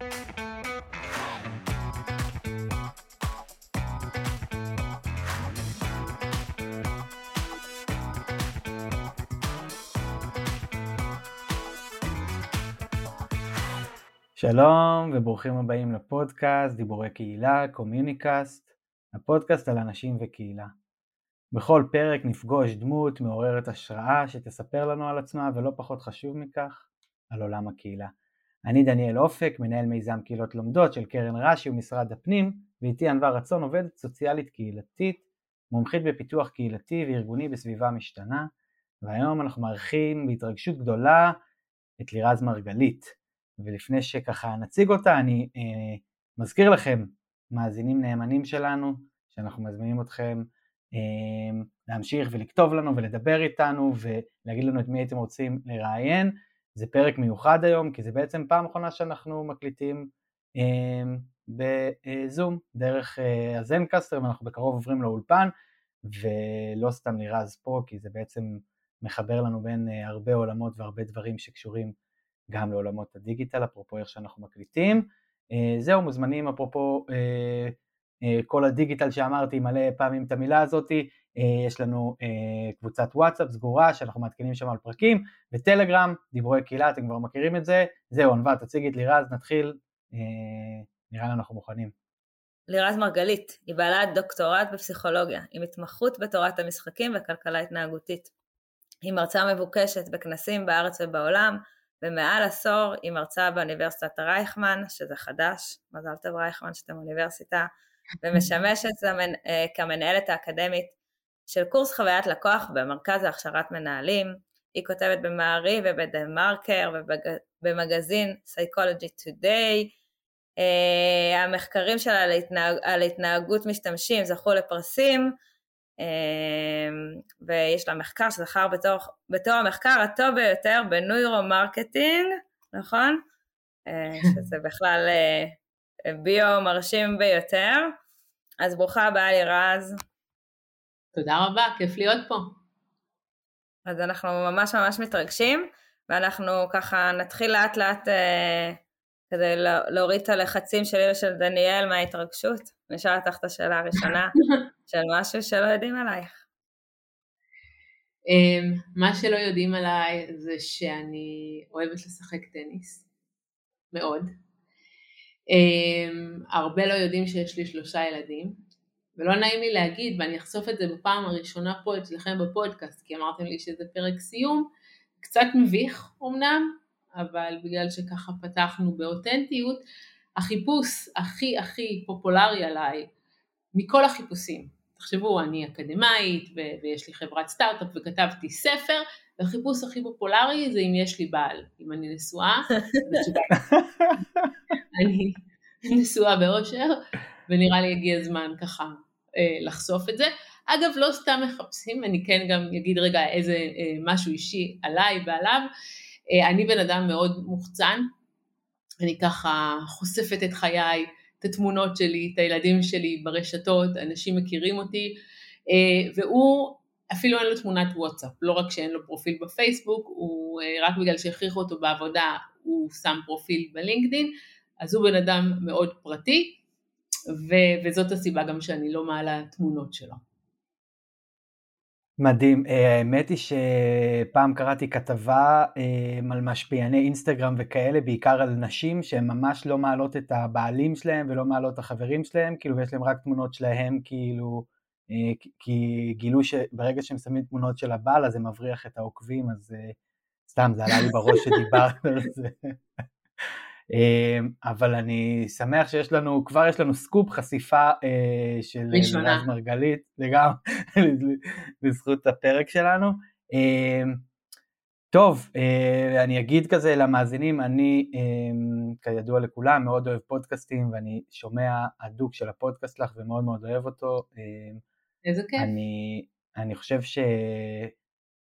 שלום וברוכים הבאים לפודקאסט דיבורי קהילה, Communicast, הפודקאסט על אנשים וקהילה. בכל פרק נפגוש דמות מעוררת השראה שתספר לנו על עצמה ולא פחות חשוב מכך, על עולם הקהילה. אני דניאל אופק, מנהל מיזם קהילות לומדות של קרן רש"י ומשרד הפנים, ואיתי ענווה רצון עובדת סוציאלית קהילתית, מומחית בפיתוח קהילתי וארגוני בסביבה משתנה, והיום אנחנו מארחים בהתרגשות גדולה את לירז מרגלית. ולפני שככה נציג אותה, אני אה, מזכיר לכם, מאזינים נאמנים שלנו, שאנחנו מזמינים אתכם אה, להמשיך ולכתוב לנו ולדבר איתנו ולהגיד לנו את מי הייתם רוצים לראיין. זה פרק מיוחד היום, כי זה בעצם פעם אחרונה שאנחנו מקליטים אה, בזום, דרך אה, הזנקסטר, ואנחנו בקרוב עוברים לאולפן, ולא סתם לירז פה, כי זה בעצם מחבר לנו בין אה, הרבה עולמות והרבה דברים שקשורים גם לעולמות הדיגיטל, אפרופו איך שאנחנו מקליטים. אה, זהו, מוזמנים אפרופו אה, אה, כל הדיגיטל שאמרתי מלא פעמים את המילה הזאתי, יש לנו קבוצת וואטסאפ סגורה שאנחנו מעדכנים שם על פרקים, וטלגרם, דיבורי קהילה, אתם כבר מכירים את זה. זהו, ענווה, תציגי את לירז, נתחיל, נראה לי אנחנו מוכנים. לירז מרגלית, היא בעלת דוקטורט בפסיכולוגיה, עם התמחות בתורת המשחקים וכלכלה התנהגותית. היא מרצה מבוקשת בכנסים בארץ ובעולם, ומעל עשור היא מרצה באוניברסיטת רייכמן, שזה חדש, מזל טוב רייכמן שאתם אוניברסיטה, ומשמשת אה, כמנהלת האקדמית של קורס חוויית לקוח במרכז להכשרת מנהלים. היא כותבת במעריב ובדה מרקר ובמגזין Psychology Today. אה, המחקרים שלה על, התנהג, על התנהגות משתמשים זכו לפרסים. אמ, ויש לה מחקר שזכה בתור, בתור המחקר הטוב ביותר ב neuro-marketing, נכון? אה, שזה בכלל ביו מרשים ביותר. אז ברוכה הבאה לירז. תודה רבה, כיף להיות פה. אז אנחנו ממש ממש מתרגשים, ואנחנו ככה נתחיל לאט לאט אה, כדי להוריד את הלחצים שלי ושל דניאל מההתרגשות. אני אשאל אותך את השאלה הראשונה, של משהו שלא יודעים עלייך. אמ, מה שלא יודעים עליי זה שאני אוהבת לשחק טניס, מאוד. אמ, הרבה לא יודעים שיש לי שלושה ילדים, ולא נעים לי להגיד, ואני אחשוף את זה בפעם הראשונה פה אצלכם בפודקאסט, כי אמרתם לי שזה פרק סיום, קצת מביך אמנם, אבל בגלל שככה פתחנו באותנטיות, החיפוש הכי הכי פופולרי עליי מכל החיפושים, תחשבו אני אקדמאית ויש לי חברת סטארט-אפ וכתבתי ספר והחיפוש הכי פופולרי זה אם יש לי בעל, אם אני נשואה, אני נשואה באושר ונראה לי הגיע הזמן ככה לחשוף את זה. אגב לא סתם מחפשים, אני כן גם אגיד רגע איזה אה, משהו אישי עליי ועליו, אה, אני בן אדם מאוד מוחצן, אני ככה חושפת את חיי, את התמונות שלי, את הילדים שלי ברשתות, אנשים מכירים אותי, אה, והוא אפילו אין לו תמונת וואטסאפ, לא רק שאין לו פרופיל בפייסבוק, הוא אה, רק בגלל שהכריחו אותו בעבודה הוא שם פרופיל בלינקדין, אז הוא בן אדם מאוד פרטי, ו- וזאת הסיבה גם שאני לא מעלה תמונות שלו. מדהים, אה, האמת היא שפעם קראתי כתבה אה, על משפיעני אינסטגרם וכאלה, בעיקר על נשים שהן ממש לא מעלות את הבעלים שלהם ולא מעלות את החברים שלהם, כאילו ויש להם רק תמונות שלהם, כאילו, אה, כי גילו שברגע שהם שמים תמונות של הבעל אז זה מבריח את העוקבים, אז סתם זה עלה לי בראש שדיברת על זה. אמ, אבל אני שמח שיש לנו, כבר יש לנו סקופ חשיפה אה, של מרז מרגלית, לגמרי, בזכות הפרק שלנו. אמ, טוב, אה, אני אגיד כזה למאזינים, אני אמ, כידוע לכולם מאוד אוהב פודקאסטים ואני שומע הדוק של הפודקאסט לך ומאוד מאוד אוהב אותו. איזה כיף. אני, אני חושב ש...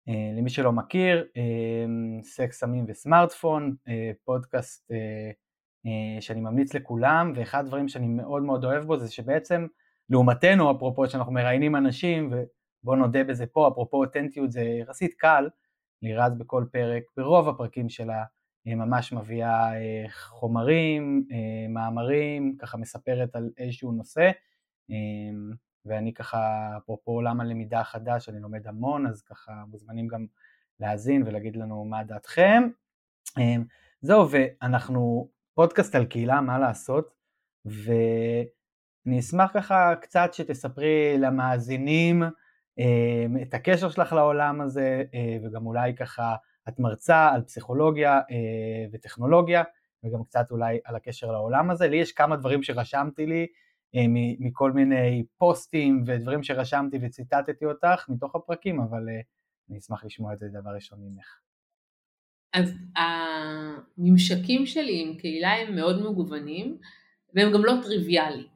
אה, למי שלא מכיר, אה, סקס, סמים וסמארטפון, אה, פודקאסט שאני ממליץ לכולם, ואחד הדברים שאני מאוד מאוד אוהב בו זה שבעצם לעומתנו, אפרופו שאנחנו מראיינים אנשים, ובואו נודה בזה פה, אפרופו אותנטיות זה יחסית קל, לירז בכל פרק, ברוב הפרקים שלה, ממש מביאה חומרים, מאמרים, ככה מספרת על איזשהו נושא, ואני ככה, אפרופו עולם הלמידה החדש, אני לומד המון, אז ככה מוזמנים גם להאזין ולהגיד לנו מה דעתכם. זהו, ואנחנו פודקאסט על קהילה, מה לעשות, ואני אשמח ככה קצת שתספרי למאזינים את הקשר שלך לעולם הזה, וגם אולי ככה את מרצה על פסיכולוגיה וטכנולוגיה, וגם קצת אולי על הקשר לעולם הזה. לי יש כמה דברים שרשמתי לי מכל מיני פוסטים ודברים שרשמתי וציטטתי אותך מתוך הפרקים, אבל אני אשמח לשמוע את זה דבר ראשון ממך. אז הממשקים שלי עם קהילה הם מאוד מגוונים והם גם לא טריוויאליים.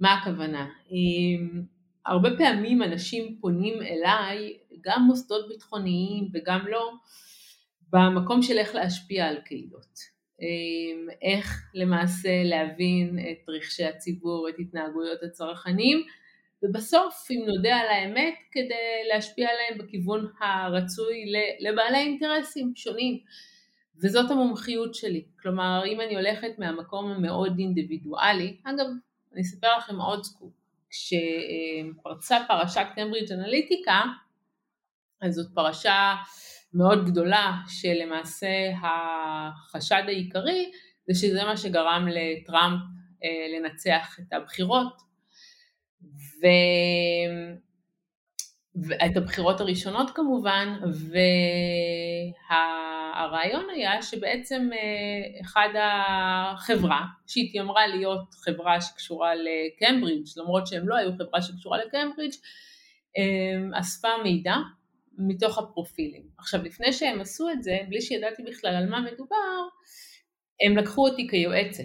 מה הכוונה? הרבה פעמים אנשים פונים אליי, גם מוסדות ביטחוניים וגם לא, במקום של איך להשפיע על קהילות. איך למעשה להבין את רכשי הציבור, את התנהגויות הצרכנים, ובסוף אם נודה על האמת כדי להשפיע עליהם בכיוון הרצוי לבעלי אינטרסים שונים. וזאת המומחיות שלי. כלומר אם אני הולכת מהמקום המאוד אינדיבידואלי אגב אני אספר לכם עוד סקופ. כשפרצה פרשת קמברידג' אנליטיקה אז זאת פרשה מאוד גדולה שלמעשה החשד העיקרי זה שזה מה שגרם לטראמפ אה, לנצח את הבחירות. ו... ואת הבחירות הראשונות כמובן, והרעיון היה שבעצם אה, אחד החברה, שהתיימרה להיות חברה שקשורה לקמברידג', למרות שהם לא היו חברה שקשורה לקמברידג', אה, אספה מידע מתוך הפרופילים. עכשיו לפני שהם עשו את זה, בלי שידעתי בכלל על מה מדובר, הם לקחו אותי כיועצת.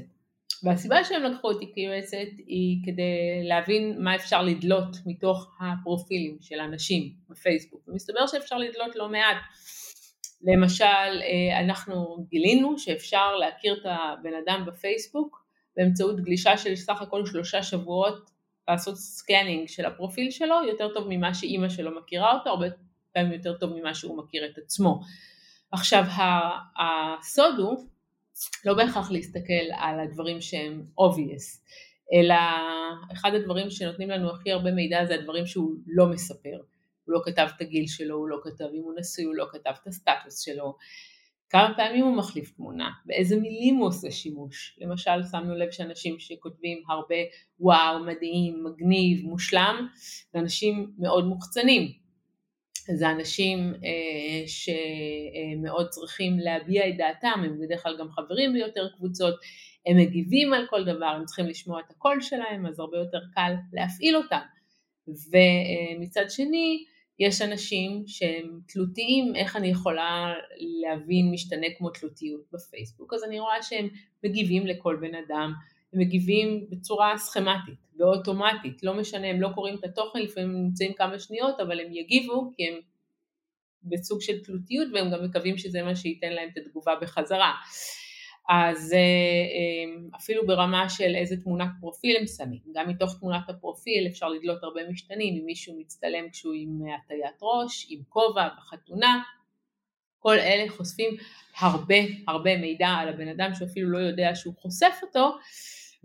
והסיבה שהם לקחו אותי כיועצת היא כדי להבין מה אפשר לדלות מתוך הפרופילים של אנשים בפייסבוק. ומסתבר שאפשר לדלות לא מעט. למשל, אה, אנחנו גילינו שאפשר להכיר את הבן אדם בפייסבוק באמצעות גלישה של סך הכל שלושה שבועות לעשות scanning של הפרופיל שלו, יותר טוב ממה שאימא שלו מכירה אותו, הרבה פעמים יותר טוב ממה שהוא מכיר את עצמו. עכשיו, הסוד הוא לא בהכרח להסתכל על הדברים שהם obvious, אלא אחד הדברים שנותנים לנו הכי הרבה מידע זה הדברים שהוא לא מספר. הוא לא כתב את הגיל שלו, הוא לא כתב אם הוא נשוי, הוא לא כתב את הסטטוס שלו. כמה פעמים הוא מחליף תמונה, באיזה מילים הוא עושה שימוש. למשל שמנו לב שאנשים שכותבים הרבה וואו, מדהים, מגניב, מושלם, זה אנשים מאוד מוחצנים. זה אנשים אה, שמאוד צריכים להביע את דעתם, הם בדרך כלל גם חברים ביותר קבוצות, הם מגיבים על כל דבר, הם צריכים לשמוע את הקול שלהם, אז הרבה יותר קל להפעיל אותם. ומצד שני, יש אנשים שהם תלותיים, איך אני יכולה להבין משתנה כמו תלותיות בפייסבוק, אז אני רואה שהם מגיבים לכל בן אדם, הם מגיבים בצורה סכמטית, באוטומטית, לא משנה, הם לא קוראים את התוכן, לפעמים הם נמצאים כמה שניות, אבל הם יגיבו כי הם בסוג של תלותיות והם גם מקווים שזה מה שייתן להם את התגובה בחזרה. אז אה, אה, אפילו ברמה של איזה תמונת פרופיל הם שמים, גם מתוך תמונת הפרופיל אפשר לדלות הרבה משתנים, אם מישהו מצטלם כשהוא עם הטיית ראש, עם כובע, בחתונה, כל אלה חושפים הרבה הרבה מידע על הבן אדם שאפילו לא יודע שהוא חושף אותו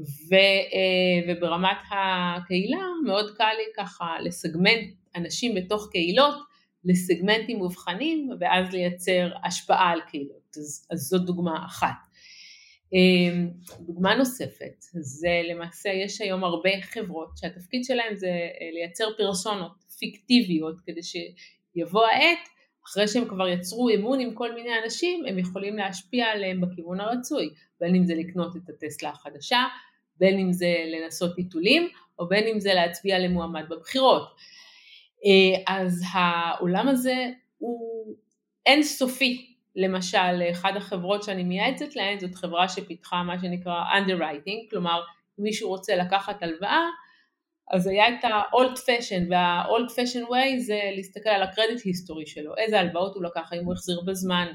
ו, אה, וברמת הקהילה מאוד קל לי ככה לסגמנט אנשים בתוך קהילות לסגמנטים מובחנים ואז לייצר השפעה על קהילות, אז, אז זאת דוגמה אחת. אה, דוגמה נוספת זה למעשה יש היום הרבה חברות שהתפקיד שלהם זה אה, לייצר פרסונות פיקטיביות כדי שיבוא העת אחרי שהם כבר יצרו אמון עם כל מיני אנשים, הם יכולים להשפיע עליהם בכיוון הרצוי, בין אם זה לקנות את הטסלה החדשה, בין אם זה לנסות טיטולים, או בין אם זה להצביע למועמד בבחירות. אה, אז העולם הזה הוא אינסופי. למשל, אחת החברות שאני מייעצת להן זאת חברה שפיתחה מה שנקרא underwriting, כלומר מישהו רוצה לקחת הלוואה, אז היה את ה-old fashion, וה-old fashion way זה להסתכל על הקרדיט היסטורי שלו, איזה הלוואות הוא לקח, האם הוא החזיר בזמן.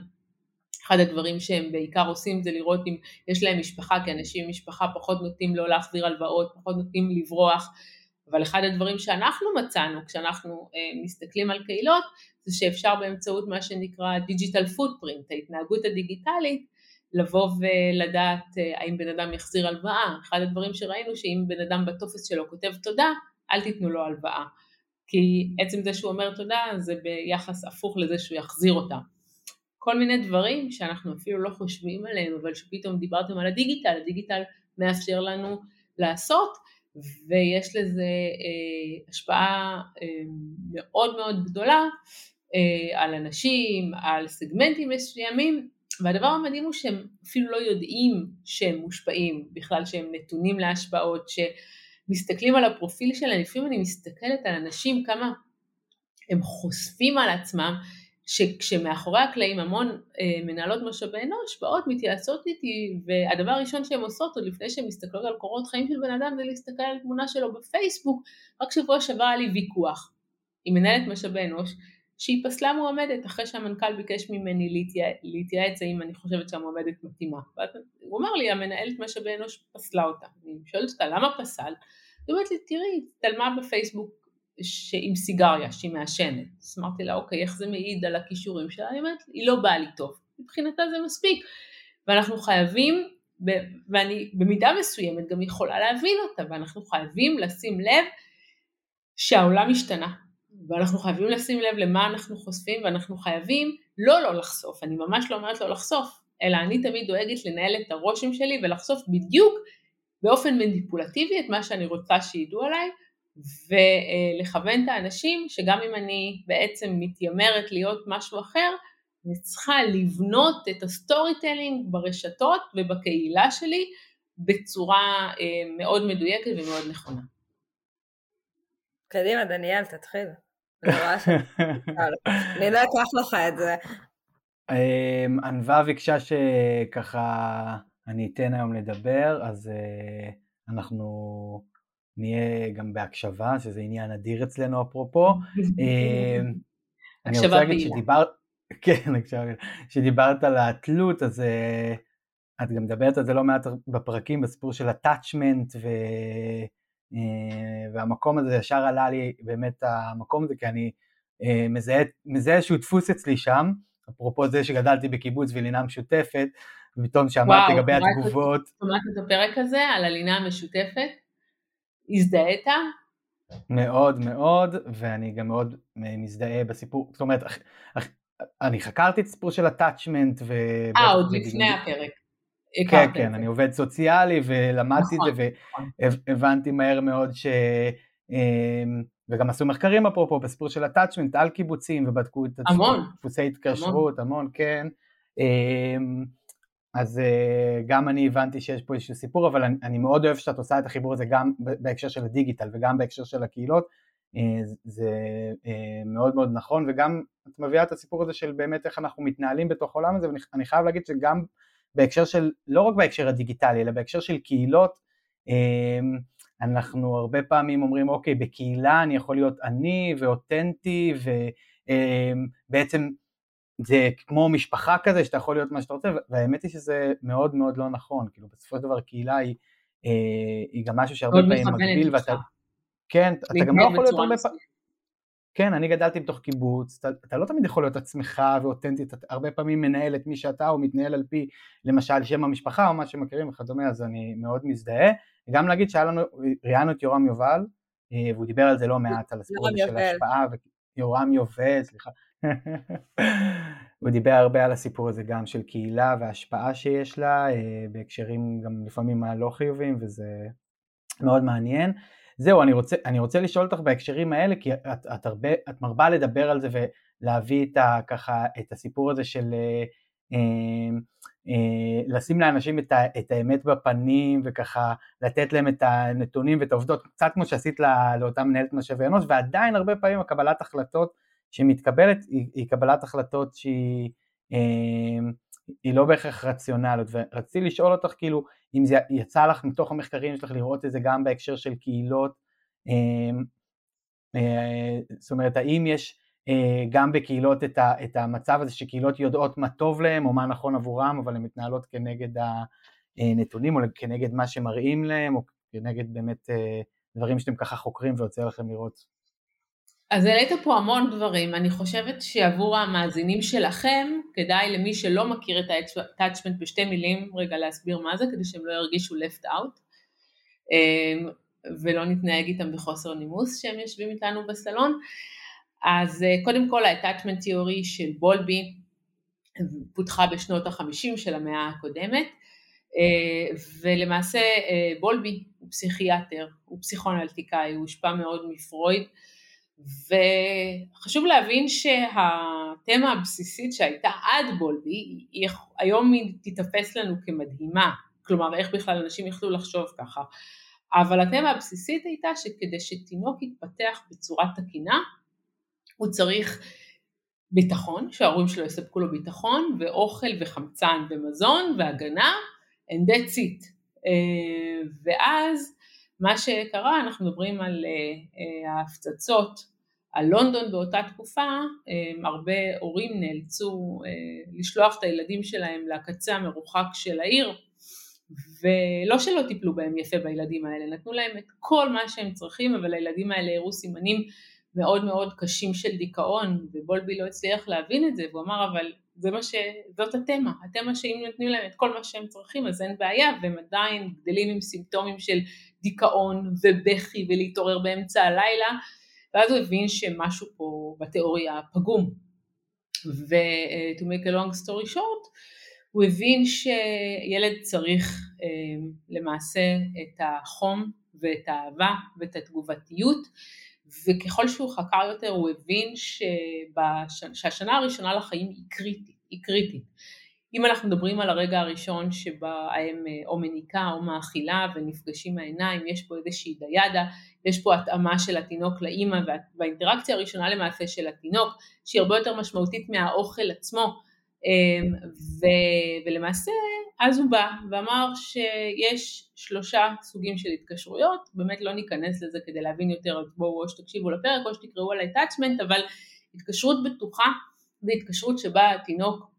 אחד הדברים שהם בעיקר עושים זה לראות אם יש להם משפחה, כי אנשים עם משפחה פחות נוטים לא להחזיר הלוואות, פחות נוטים לברוח, אבל אחד הדברים שאנחנו מצאנו כשאנחנו אה, מסתכלים על קהילות, זה שאפשר באמצעות מה שנקרא digital footprint, ההתנהגות הדיגיטלית, לבוא ולדעת אה, האם בן אדם יחזיר הלוואה. אחד הדברים שראינו שאם בן אדם בטופס שלו כותב תודה, אל תיתנו לו הלוואה. כי עצם זה שהוא אומר תודה זה ביחס הפוך לזה שהוא יחזיר אותה. כל מיני דברים שאנחנו אפילו לא חושבים עליהם, אבל שפתאום דיברתם על הדיגיטל, הדיגיטל מאפשר לנו לעשות, ויש לזה אה, השפעה אה, מאוד מאוד גדולה אה, על אנשים, על סגמנטים מסוימים, והדבר המדהים הוא שהם אפילו לא יודעים שהם מושפעים, בכלל שהם נתונים להשפעות, שמסתכלים על הפרופיל שלהם, לפעמים אני מסתכלת על אנשים כמה הם חושפים על עצמם, שכשמאחורי הקלעים המון אה, מנהלות משאבי אנוש באות מתייעצות איתי והדבר הראשון שהן עושות עוד לפני שהן מסתכלות על קורות חיים של בן אדם זה להסתכל על תמונה שלו בפייסבוק רק שבוע שעבר היה לי ויכוח עם מנהלת משאבי אנוש שהיא פסלה מועמדת אחרי שהמנכ"ל ביקש ממני להתייע... להתייעץ האם אני חושבת שהמועמדת מתאימה. הוא אמר לי המנהלת משאבי אנוש פסלה אותה. אני שואלת אותה למה פסל? היא אומרת לי תראי, תלמה בפייסבוק עם סיגריה שהיא מעשנת. אז אמרתי לה אוקיי איך זה מעיד על הכישורים שלה? היא אומרת היא לא באה לי טוב. מבחינתה זה מספיק. ואנחנו חייבים, ואני במידה מסוימת גם יכולה להבין אותה, ואנחנו חייבים לשים לב שהעולם השתנה. ואנחנו חייבים לשים לב למה אנחנו חושפים ואנחנו חייבים לא לא לחשוף, אני ממש לא אומרת לא לחשוף, אלא אני תמיד דואגת לנהל את הרושם שלי ולחשוף בדיוק באופן מניפולטיבי את מה שאני רוצה שידעו עליי ולכוון את האנשים שגם אם אני בעצם מתיימרת להיות משהו אחר, אני צריכה לבנות את ה storytelling ברשתות ובקהילה שלי בצורה אה, מאוד מדויקת ומאוד נכונה. קדימה דניאל תתחיל. אני לא אקח לך את זה. אמ, ענווה ביקשה שככה אני אתן היום לדבר, אז אה, אנחנו נהיה גם בהקשבה, שזה עניין אדיר אצלנו אפרופו. אמ, אני רוצה להגיד שדיברת, כן, שדיברת על התלות, אז אה, את גם מדברת על זה לא מעט בפרקים, בסיפור של attachment ו... אה, והמקום הזה ישר עלה לי באמת המקום הזה, כי אני אה, מזהה, מזהה איזשהו דפוס אצלי שם, אפרופו זה שגדלתי בקיבוץ ולינה משותפת, ופתאום שאמרת לגבי התגובות. וואו, שמעת את הפרק הזה על הלינה המשותפת? הזדהית? מאוד מאוד, ואני גם מאוד מזדהה בסיפור, זאת אומרת, אני חקרתי את הסיפור של הטאצ'מנט. אה, עוד לפני הפרק. כן, כן, אני עובד סוציאלי ולמדתי נכון, את זה נכון. והבנתי מהר מאוד ש... אמ, וגם עשו מחקרים אפרופו בסיפור של הטאצ'מנט על קיבוצים ובדקו את דפוסי התקשרות, המון, המון כן. אמ, אז אה, גם אני הבנתי שיש פה איזשהו סיפור, אבל אני, אני מאוד אוהב שאת עושה את החיבור הזה גם בהקשר של הדיגיטל וגם בהקשר של הקהילות, אה, זה אה, מאוד מאוד נכון, וגם את מביאה את הסיפור הזה של באמת איך אנחנו מתנהלים בתוך העולם הזה, ואני חייב להגיד שגם בהקשר של, לא רק בהקשר הדיגיטלי, אלא בהקשר של קהילות, אמ, אנחנו הרבה פעמים אומרים, אוקיי, בקהילה אני יכול להיות אני ואותנטי, ובעצם אמ, זה כמו משפחה כזה, שאתה יכול להיות מה שאתה רוצה, והאמת היא שזה מאוד מאוד לא נכון, כאילו בסופו של דבר קהילה היא, אה, היא גם משהו שהרבה פעמים מגביל, ואתה... כן, אתה גם לא יכול להיות הרבה פעמים... כן, אני גדלתי בתוך קיבוץ, אתה, אתה לא תמיד יכול להיות עצמך ואותנטי, אתה הרבה פעמים מנהל את מי שאתה או מתנהל על פי למשל שם המשפחה או מה שמכירים וכדומה, אז אני מאוד מזדהה. גם להגיד שהיה לנו, ראיינו את יורם יובל, אה, והוא דיבר על זה לא מעט, על הסיפור הזה של השפעה, יורם יובל, סליחה. הוא דיבר הרבה על הסיפור הזה גם של קהילה וההשפעה שיש לה, אה, בהקשרים גם לפעמים הלא חיוביים, וזה מאוד מעניין. זהו, אני רוצה, אני רוצה לשאול אותך בהקשרים האלה, כי את, את, הרבה, את מרבה לדבר על זה ולהביא את, ה, ככה, את הסיפור הזה של אה, אה, אה, לשים לאנשים את, ה, את האמת בפנים וככה לתת להם את הנתונים ואת העובדות, קצת כמו שעשית לא, לאותה מנהלת משאבי אנוש, ועדיין הרבה פעמים הקבלת החלטות שמתקבלת היא, היא קבלת החלטות שהיא אה, היא לא בהכרח רציונלית, ורציתי לשאול אותך כאילו אם זה יצא לך מתוך המחקרים שלך לראות את זה גם בהקשר של קהילות, אמ, אה, זאת אומרת האם יש אה, גם בקהילות את, ה, את המצב הזה שקהילות יודעות מה טוב להם או מה נכון עבורם אבל הן מתנהלות כנגד הנתונים או כנגד מה שמראים להם או כנגד באמת אה, דברים שאתם ככה חוקרים ויוצא לכם לראות. אז העלית פה המון דברים, אני חושבת שעבור המאזינים שלכם, כדאי למי שלא מכיר את ה-attachment בשתי מילים, רגע להסביר מה זה, כדי שהם לא ירגישו left out, אמ, ולא נתנהג איתם בחוסר נימוס שהם יושבים איתנו בסלון. אז אה, קודם כל ה-attachment theory של בולבי פותחה בשנות ה-50 של המאה הקודמת, אה, ולמעשה אה, בולבי הוא פסיכיאטר, הוא פסיכואנליטיקאי, הוא הושפע מאוד מפרויד, וחשוב להבין שהתמה הבסיסית שהייתה עד בולבי, היום היא תיתפס לנו כמדהימה, כלומר איך בכלל אנשים יכלו לחשוב ככה, אבל התמה הבסיסית הייתה שכדי שתינוק יתפתח בצורה תקינה, הוא צריך ביטחון, שההורים שלו יספקו לו ביטחון, ואוכל וחמצן ומזון והגנה, and that's it. אה, ואז מה שקרה, אנחנו מדברים על אה, אה, ההפצצות על לונדון באותה תקופה, הרבה הורים נאלצו לשלוח את הילדים שלהם לקצה המרוחק של העיר, ולא שלא טיפלו בהם יפה בילדים האלה, נתנו להם את כל מה שהם צריכים, אבל הילדים האלה הראו סימנים מאוד מאוד קשים של דיכאון, ובולבי לא הצליח להבין את זה, והוא אמר אבל זה מה ש... זאת התמה, התמה שאם נותנים להם את כל מה שהם צריכים אז אין בעיה, והם עדיין גדלים עם סימפטומים של דיכאון ובכי ולהתעורר באמצע הלילה, ואז הוא הבין שמשהו פה בתיאוריה פגום. ו- to make a long story short, הוא הבין שילד צריך אה, למעשה את החום ואת האהבה ואת התגובתיות וככל שהוא חקר יותר הוא הבין שבש... שהשנה הראשונה לחיים היא קריטית, היא קריטית. אם אנחנו מדברים על הרגע הראשון שבה הם אה, או מניקה או מאכילה ונפגשים העיניים, יש פה איזושהי דיאדה, יש פה התאמה של התינוק לאימא והאינטראקציה הראשונה למעשה של התינוק שהיא הרבה יותר משמעותית מהאוכל עצמו ו, ולמעשה אז הוא בא ואמר שיש שלושה סוגים של התקשרויות, באמת לא ניכנס לזה כדי להבין יותר, אז בואו או שתקשיבו לפרק או שתקראו על ה-attachment, אבל התקשרות בטוחה זה התקשרות שבה התינוק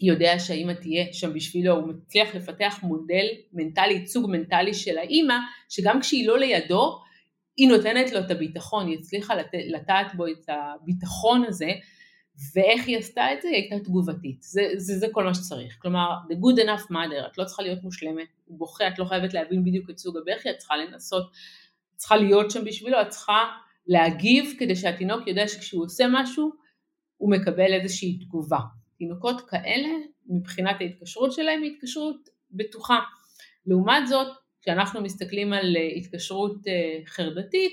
יודע שהאימא תהיה שם בשבילו, הוא מצליח לפתח מודל מנטלי, ייצוג מנטלי של האימא, שגם כשהיא לא לידו, היא נותנת לו את הביטחון, היא הצליחה. לטעת בו את הביטחון הזה, ואיך היא עשתה את זה? היא הייתה תגובתית. זה, זה, זה כל מה שצריך. כלומר, the good enough mother, את לא צריכה להיות מושלמת, הוא בוכה, את לא חייבת להבין בדיוק את סוג הבכי, את צריכה לנסות, את צריכה להיות שם בשבילו, את צריכה להגיב כדי שהתינוק יודע שכשהוא עושה משהו, הוא מקבל איזושהי תגובה. תינוקות כאלה, מבחינת ההתקשרות שלהם, היא התקשרות בטוחה. לעומת זאת, כשאנחנו מסתכלים על אה, התקשרות אה, חרדתית,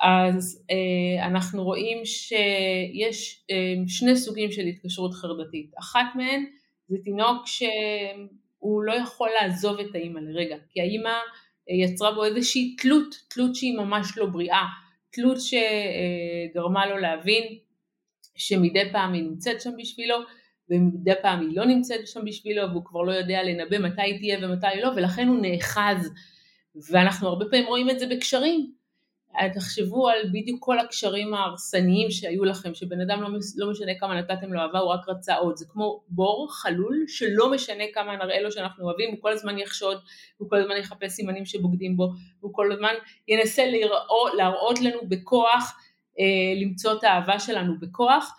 אז אה, אנחנו רואים שיש אה, שני סוגים של התקשרות חרדתית. אחת מהן זה תינוק שהוא לא יכול לעזוב את האימא לרגע, כי האימא אה, יצרה בו איזושהי תלות, תלות שהיא ממש לא בריאה, תלות שגרמה לו להבין שמדי פעם היא נמצאת שם בשבילו ומדי פעם היא לא נמצאת שם בשבילו והוא כבר לא יודע לנבא מתי היא תהיה ומתי היא לא ולכן הוא נאחז ואנחנו הרבה פעמים רואים את זה בקשרים תחשבו על בדיוק כל הקשרים ההרסניים שהיו לכם, שבן אדם לא, לא משנה כמה נתתם לו אהבה, הוא רק רצה עוד, זה כמו בור חלול שלא משנה כמה נראה לו שאנחנו אוהבים, הוא כל הזמן יחשוד, הוא כל הזמן יחפש סימנים שבוגדים בו, הוא כל הזמן ינסה לראות, להראות לנו בכוח, אה, למצוא את האהבה שלנו בכוח,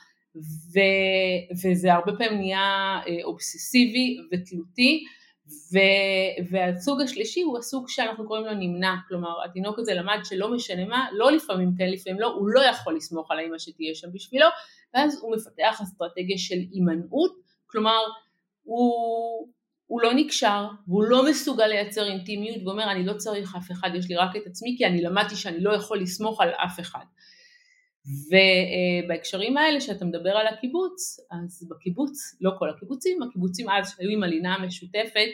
ו, וזה הרבה פעמים נהיה אה, אובססיבי ותלותי, ו, והסוג השלישי הוא הסוג שאנחנו קוראים לו נמנע, כלומר התינוק הזה למד שלא משנה מה, לא לפעמים כן לפעמים לא, הוא לא יכול לסמוך על האמא שתהיה שם בשבילו, ואז הוא מפתח אסטרטגיה של הימנעות, כלומר הוא, הוא לא נקשר והוא לא מסוגל לייצר אינטימיות ואומר אני לא צריך אף אחד, יש לי רק את עצמי כי אני למדתי שאני לא יכול לסמוך על אף אחד. ובהקשרים האלה שאתה מדבר על הקיבוץ, אז בקיבוץ, לא כל הקיבוצים, הקיבוצים אז שהיו עם הלינה המשותפת,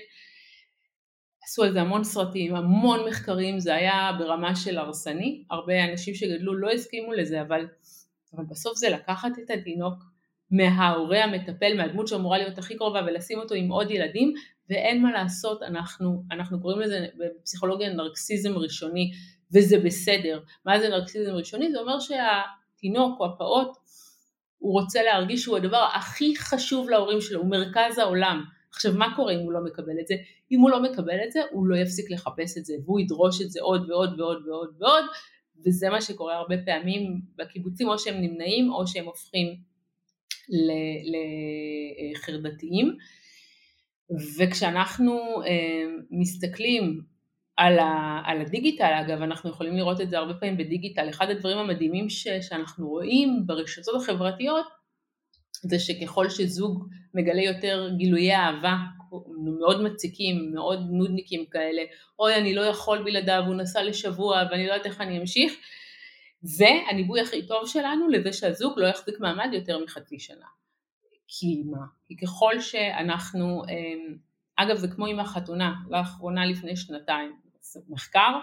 עשו על זה המון סרטים, המון מחקרים, זה היה ברמה של הרסני, הרבה אנשים שגדלו לא הסכימו לזה, אבל, אבל בסוף זה לקחת את התינוק מההורה המטפל, מהדמות שאמורה להיות הכי קרובה ולשים אותו עם עוד ילדים, ואין מה לעשות, אנחנו, אנחנו קוראים לזה בפסיכולוגיה נרקסיזם ראשוני, וזה בסדר. מה זה נרקסיזם ראשוני? זה אומר שה... התינוק או הפעוט, הוא רוצה להרגיש שהוא הדבר הכי חשוב להורים שלו, הוא מרכז העולם. עכשיו מה קורה אם הוא לא מקבל את זה? אם הוא לא מקבל את זה, הוא לא יפסיק לחפש את זה, והוא ידרוש את זה עוד ועוד ועוד ועוד ועוד, וזה מה שקורה הרבה פעמים בקיבוצים, או שהם נמנעים או שהם הופכים לחרדתיים. וכשאנחנו אה, מסתכלים על, ה, על הדיגיטל, אגב, אנחנו יכולים לראות את זה הרבה פעמים בדיגיטל, אחד הדברים המדהימים ש, שאנחנו רואים ברשתות החברתיות, זה שככל שזוג מגלה יותר גילויי אהבה, מאוד מציקים, מאוד נודניקים כאלה, אוי אני לא יכול בלעדיו, הוא נסע לשבוע ואני לא יודעת איך אני אמשיך, זה הניבוי הכי טוב שלנו לזה שהזוג לא יחזיק מעמד יותר מחצי שנה. כי מה? כי ככל שאנחנו, אמ, אגב זה כמו עם החתונה, לאחרונה לפני שנתיים, מחקר,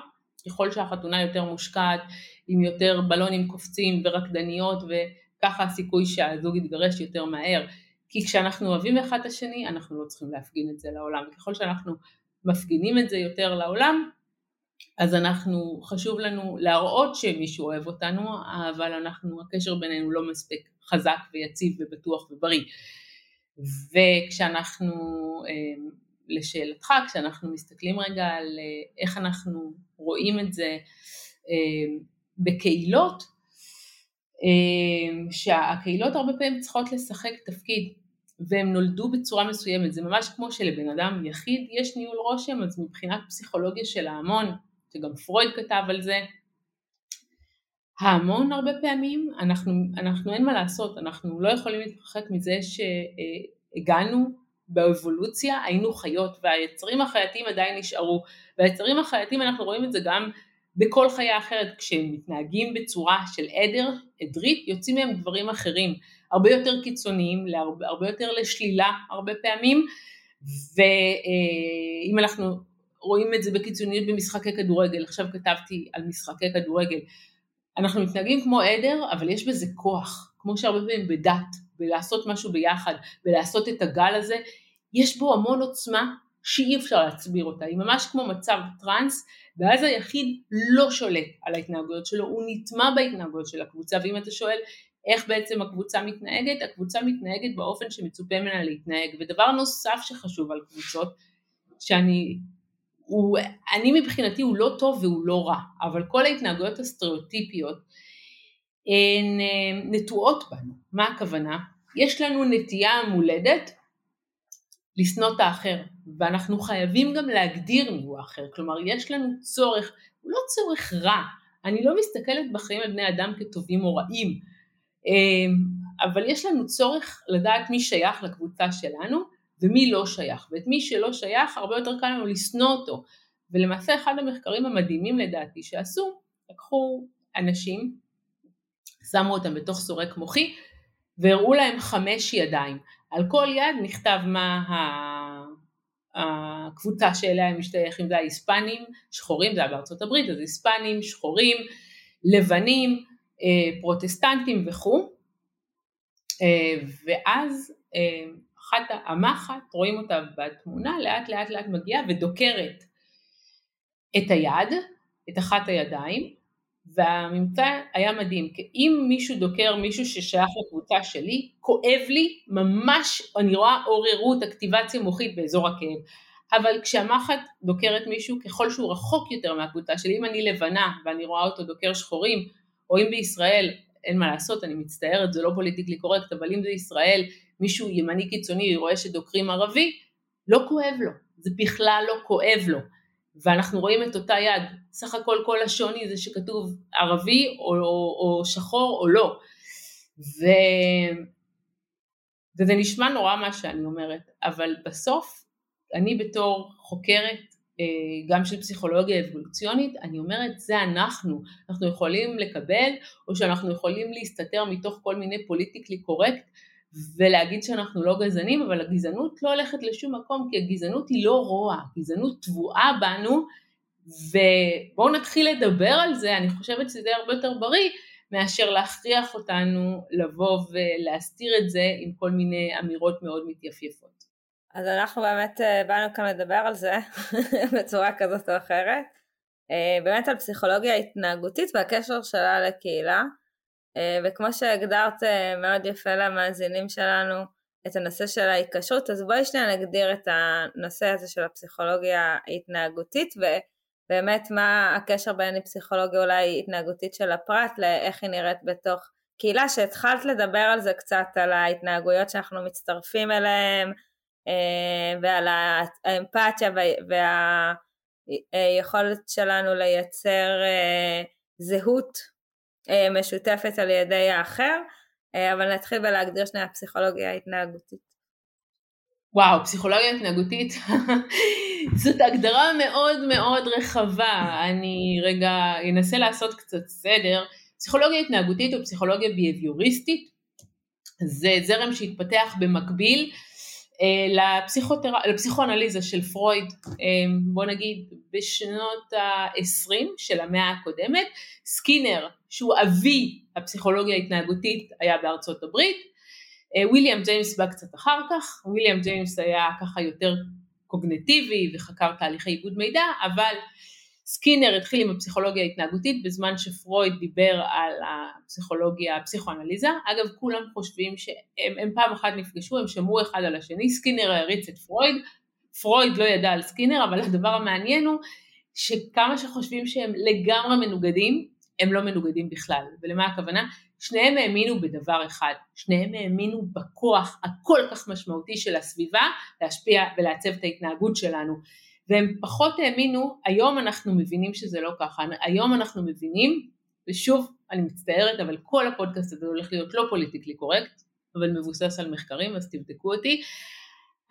ככל שהחתונה יותר מושקעת, עם יותר בלונים קופצים ורקדניות וככה הסיכוי שהזוג יתגרש יותר מהר. כי כשאנחנו אוהבים אחד את השני אנחנו לא צריכים להפגין את זה לעולם, ככל שאנחנו מפגינים את זה יותר לעולם אז אנחנו, חשוב לנו להראות שמישהו אוהב אותנו, אבל אנחנו, הקשר בינינו לא מספיק חזק ויציב ובטוח ובריא. וכשאנחנו, אמ, לשאלתך, כשאנחנו מסתכלים רגע על אה, איך אנחנו רואים את זה אמ, בקהילות, אמ, שהקהילות הרבה פעמים צריכות לשחק תפקיד והם נולדו בצורה מסוימת, זה ממש כמו שלבן אדם יחיד יש ניהול רושם, אז מבחינת פסיכולוגיה של ההמון, שגם פרויד כתב על זה, ההמון הרבה פעמים, אנחנו, אנחנו אין מה לעשות, אנחנו לא יכולים להתרחק מזה שהגענו באבולוציה, היינו חיות והיצרים החייתיים עדיין נשארו, והיצרים החייתיים אנחנו רואים את זה גם בכל חיה אחרת, כשהם מתנהגים בצורה של עדר, עדרית, יוצאים מהם דברים אחרים, הרבה יותר קיצוניים, הרבה, הרבה יותר לשלילה הרבה פעמים, ואם אנחנו רואים את זה בקיצוניות במשחקי כדורגל, עכשיו כתבתי על משחקי כדורגל, אנחנו מתנהגים כמו עדר, אבל יש בזה כוח, כמו שהרבה פעמים בדת, בלעשות משהו ביחד, בלעשות את הגל הזה, יש בו המון עוצמה שאי אפשר להצביר אותה, היא ממש כמו מצב טראנס, ואז היחיד לא שולט על ההתנהגויות שלו, הוא נטמע בהתנהגויות של הקבוצה, ואם אתה שואל איך בעצם הקבוצה מתנהגת, הקבוצה מתנהגת באופן שמצופה ממנה להתנהג, ודבר נוסף שחשוב על קבוצות, שאני הוא, אני מבחינתי הוא לא טוב והוא לא רע, אבל כל ההתנהגויות הסטריאוטיפיות הן אה, נטועות בנו. מה הכוונה? יש לנו נטייה מולדת לשנוא את האחר, ואנחנו חייבים גם להגדיר מיהו האחר, כלומר יש לנו צורך, הוא לא צורך רע, אני לא מסתכלת בחיים על בני אדם כטובים או רעים, אה, אבל יש לנו צורך לדעת מי שייך לקבוצה שלנו, ומי לא שייך, ואת מי שלא שייך הרבה יותר קל לנו לשנוא אותו, ולמעשה אחד המחקרים המדהימים לדעתי שעשו, לקחו אנשים, שמו אותם בתוך סורק מוחי, והראו להם חמש ידיים, על כל יד נכתב מה הקבוצה שאליה הם משתייכים, זה ההיספנים, שחורים, זה היה בארצות הברית, אז היספנים, שחורים, לבנים, אה, פרוטסטנטים וכו', אה, ואז אה, אחת המחט, רואים אותה בתמונה, לאט לאט לאט מגיעה ודוקרת את היד, את אחת הידיים, והממצא היה מדהים, כי אם מישהו דוקר מישהו ששייך לקבוצה שלי, כואב לי, ממש, אני רואה עוררות, אקטיבציה מוחית באזור הכאב. אבל כשהמחט דוקרת מישהו, ככל שהוא רחוק יותר מהקבוצה שלי, אם אני לבנה ואני רואה אותו דוקר שחורים, או אם בישראל, אין מה לעשות, אני מצטערת, זה לא פוליטיקלי קורקט, אבל אם זה ישראל, מישהו ימני קיצוני רואה שדוקרים ערבי, לא כואב לו, זה בכלל לא כואב לו. ואנחנו רואים את אותה יד, סך הכל כל השוני זה שכתוב ערבי או, או, או שחור או לא. ו... וזה נשמע נורא מה שאני אומרת, אבל בסוף אני בתור חוקרת אה, גם של פסיכולוגיה אבולוציונית, אני אומרת זה אנחנו, אנחנו יכולים לקבל או שאנחנו יכולים להסתתר מתוך כל מיני פוליטיקלי קורקט ולהגיד שאנחנו לא גזענים, אבל הגזענות לא הולכת לשום מקום, כי הגזענות היא לא רוע, הגזענות טבועה בנו, ובואו נתחיל לדבר על זה, אני חושבת שזה הרבה יותר בריא מאשר להכריח אותנו לבוא ולהסתיר את זה עם כל מיני אמירות מאוד מתייפייפות. אז אנחנו באמת אה, באנו כאן לדבר על זה בצורה כזאת או אחרת, אה, באמת על פסיכולוגיה התנהגותית והקשר שלה לקהילה. אה, וכמו שהגדרת אה, מאוד יפה למאזינים שלנו את הנושא של ההיקשרות, אז בואי שנייה נגדיר את הנושא הזה של הפסיכולוגיה ההתנהגותית באמת מה הקשר בין פסיכולוגיה אולי התנהגותית של הפרט לאיך היא נראית בתוך קהילה, שהתחלת לדבר על זה קצת, על ההתנהגויות שאנחנו מצטרפים אליהן, אה, ועל האמפתיה והיכולת שלנו לייצר זהות משותפת על ידי האחר, אבל נתחיל בלהגדיר שנייה פסיכולוגיה התנהגותית. וואו, פסיכולוגיה התנהגותית, זאת הגדרה מאוד מאוד רחבה. אני רגע אנסה לעשות קצת סדר. פסיכולוגיה התנהגותית או פסיכולוגיה ביהביוריסטית זה זרם שהתפתח במקביל אה, לפסיכותר... לפסיכואנליזה של פרויד, אה, בוא נגיד בשנות ה-20 של המאה הקודמת, סקינר שהוא אבי הפסיכולוגיה ההתנהגותית היה בארצות הברית, אה, וויליאם ג'יימס בא קצת אחר כך, וויליאם ג'יימס היה ככה יותר קוגניטיבי וחקר תהליכי עיבוד מידע, אבל סקינר התחיל עם הפסיכולוגיה ההתנהגותית בזמן שפרויד דיבר על הפסיכולוגיה, הפסיכואנליזה. אגב, כולם חושבים שהם הם פעם אחת נפגשו, הם שמעו אחד על השני, סקינר העריץ את פרויד, פרויד לא ידע על סקינר, אבל הדבר המעניין הוא שכמה שחושבים שהם לגמרי מנוגדים, הם לא מנוגדים בכלל. ולמה הכוונה? שניהם האמינו בדבר אחד, שניהם האמינו בכוח הכל כך משמעותי של הסביבה להשפיע ולעצב את ההתנהגות שלנו. והם פחות האמינו, היום אנחנו מבינים שזה לא ככה, היום אנחנו מבינים, ושוב, אני מצטערת, אבל כל הפודקאסט הזה הולך להיות לא politically correct, אבל מבוסס על מחקרים, אז תבדקו אותי,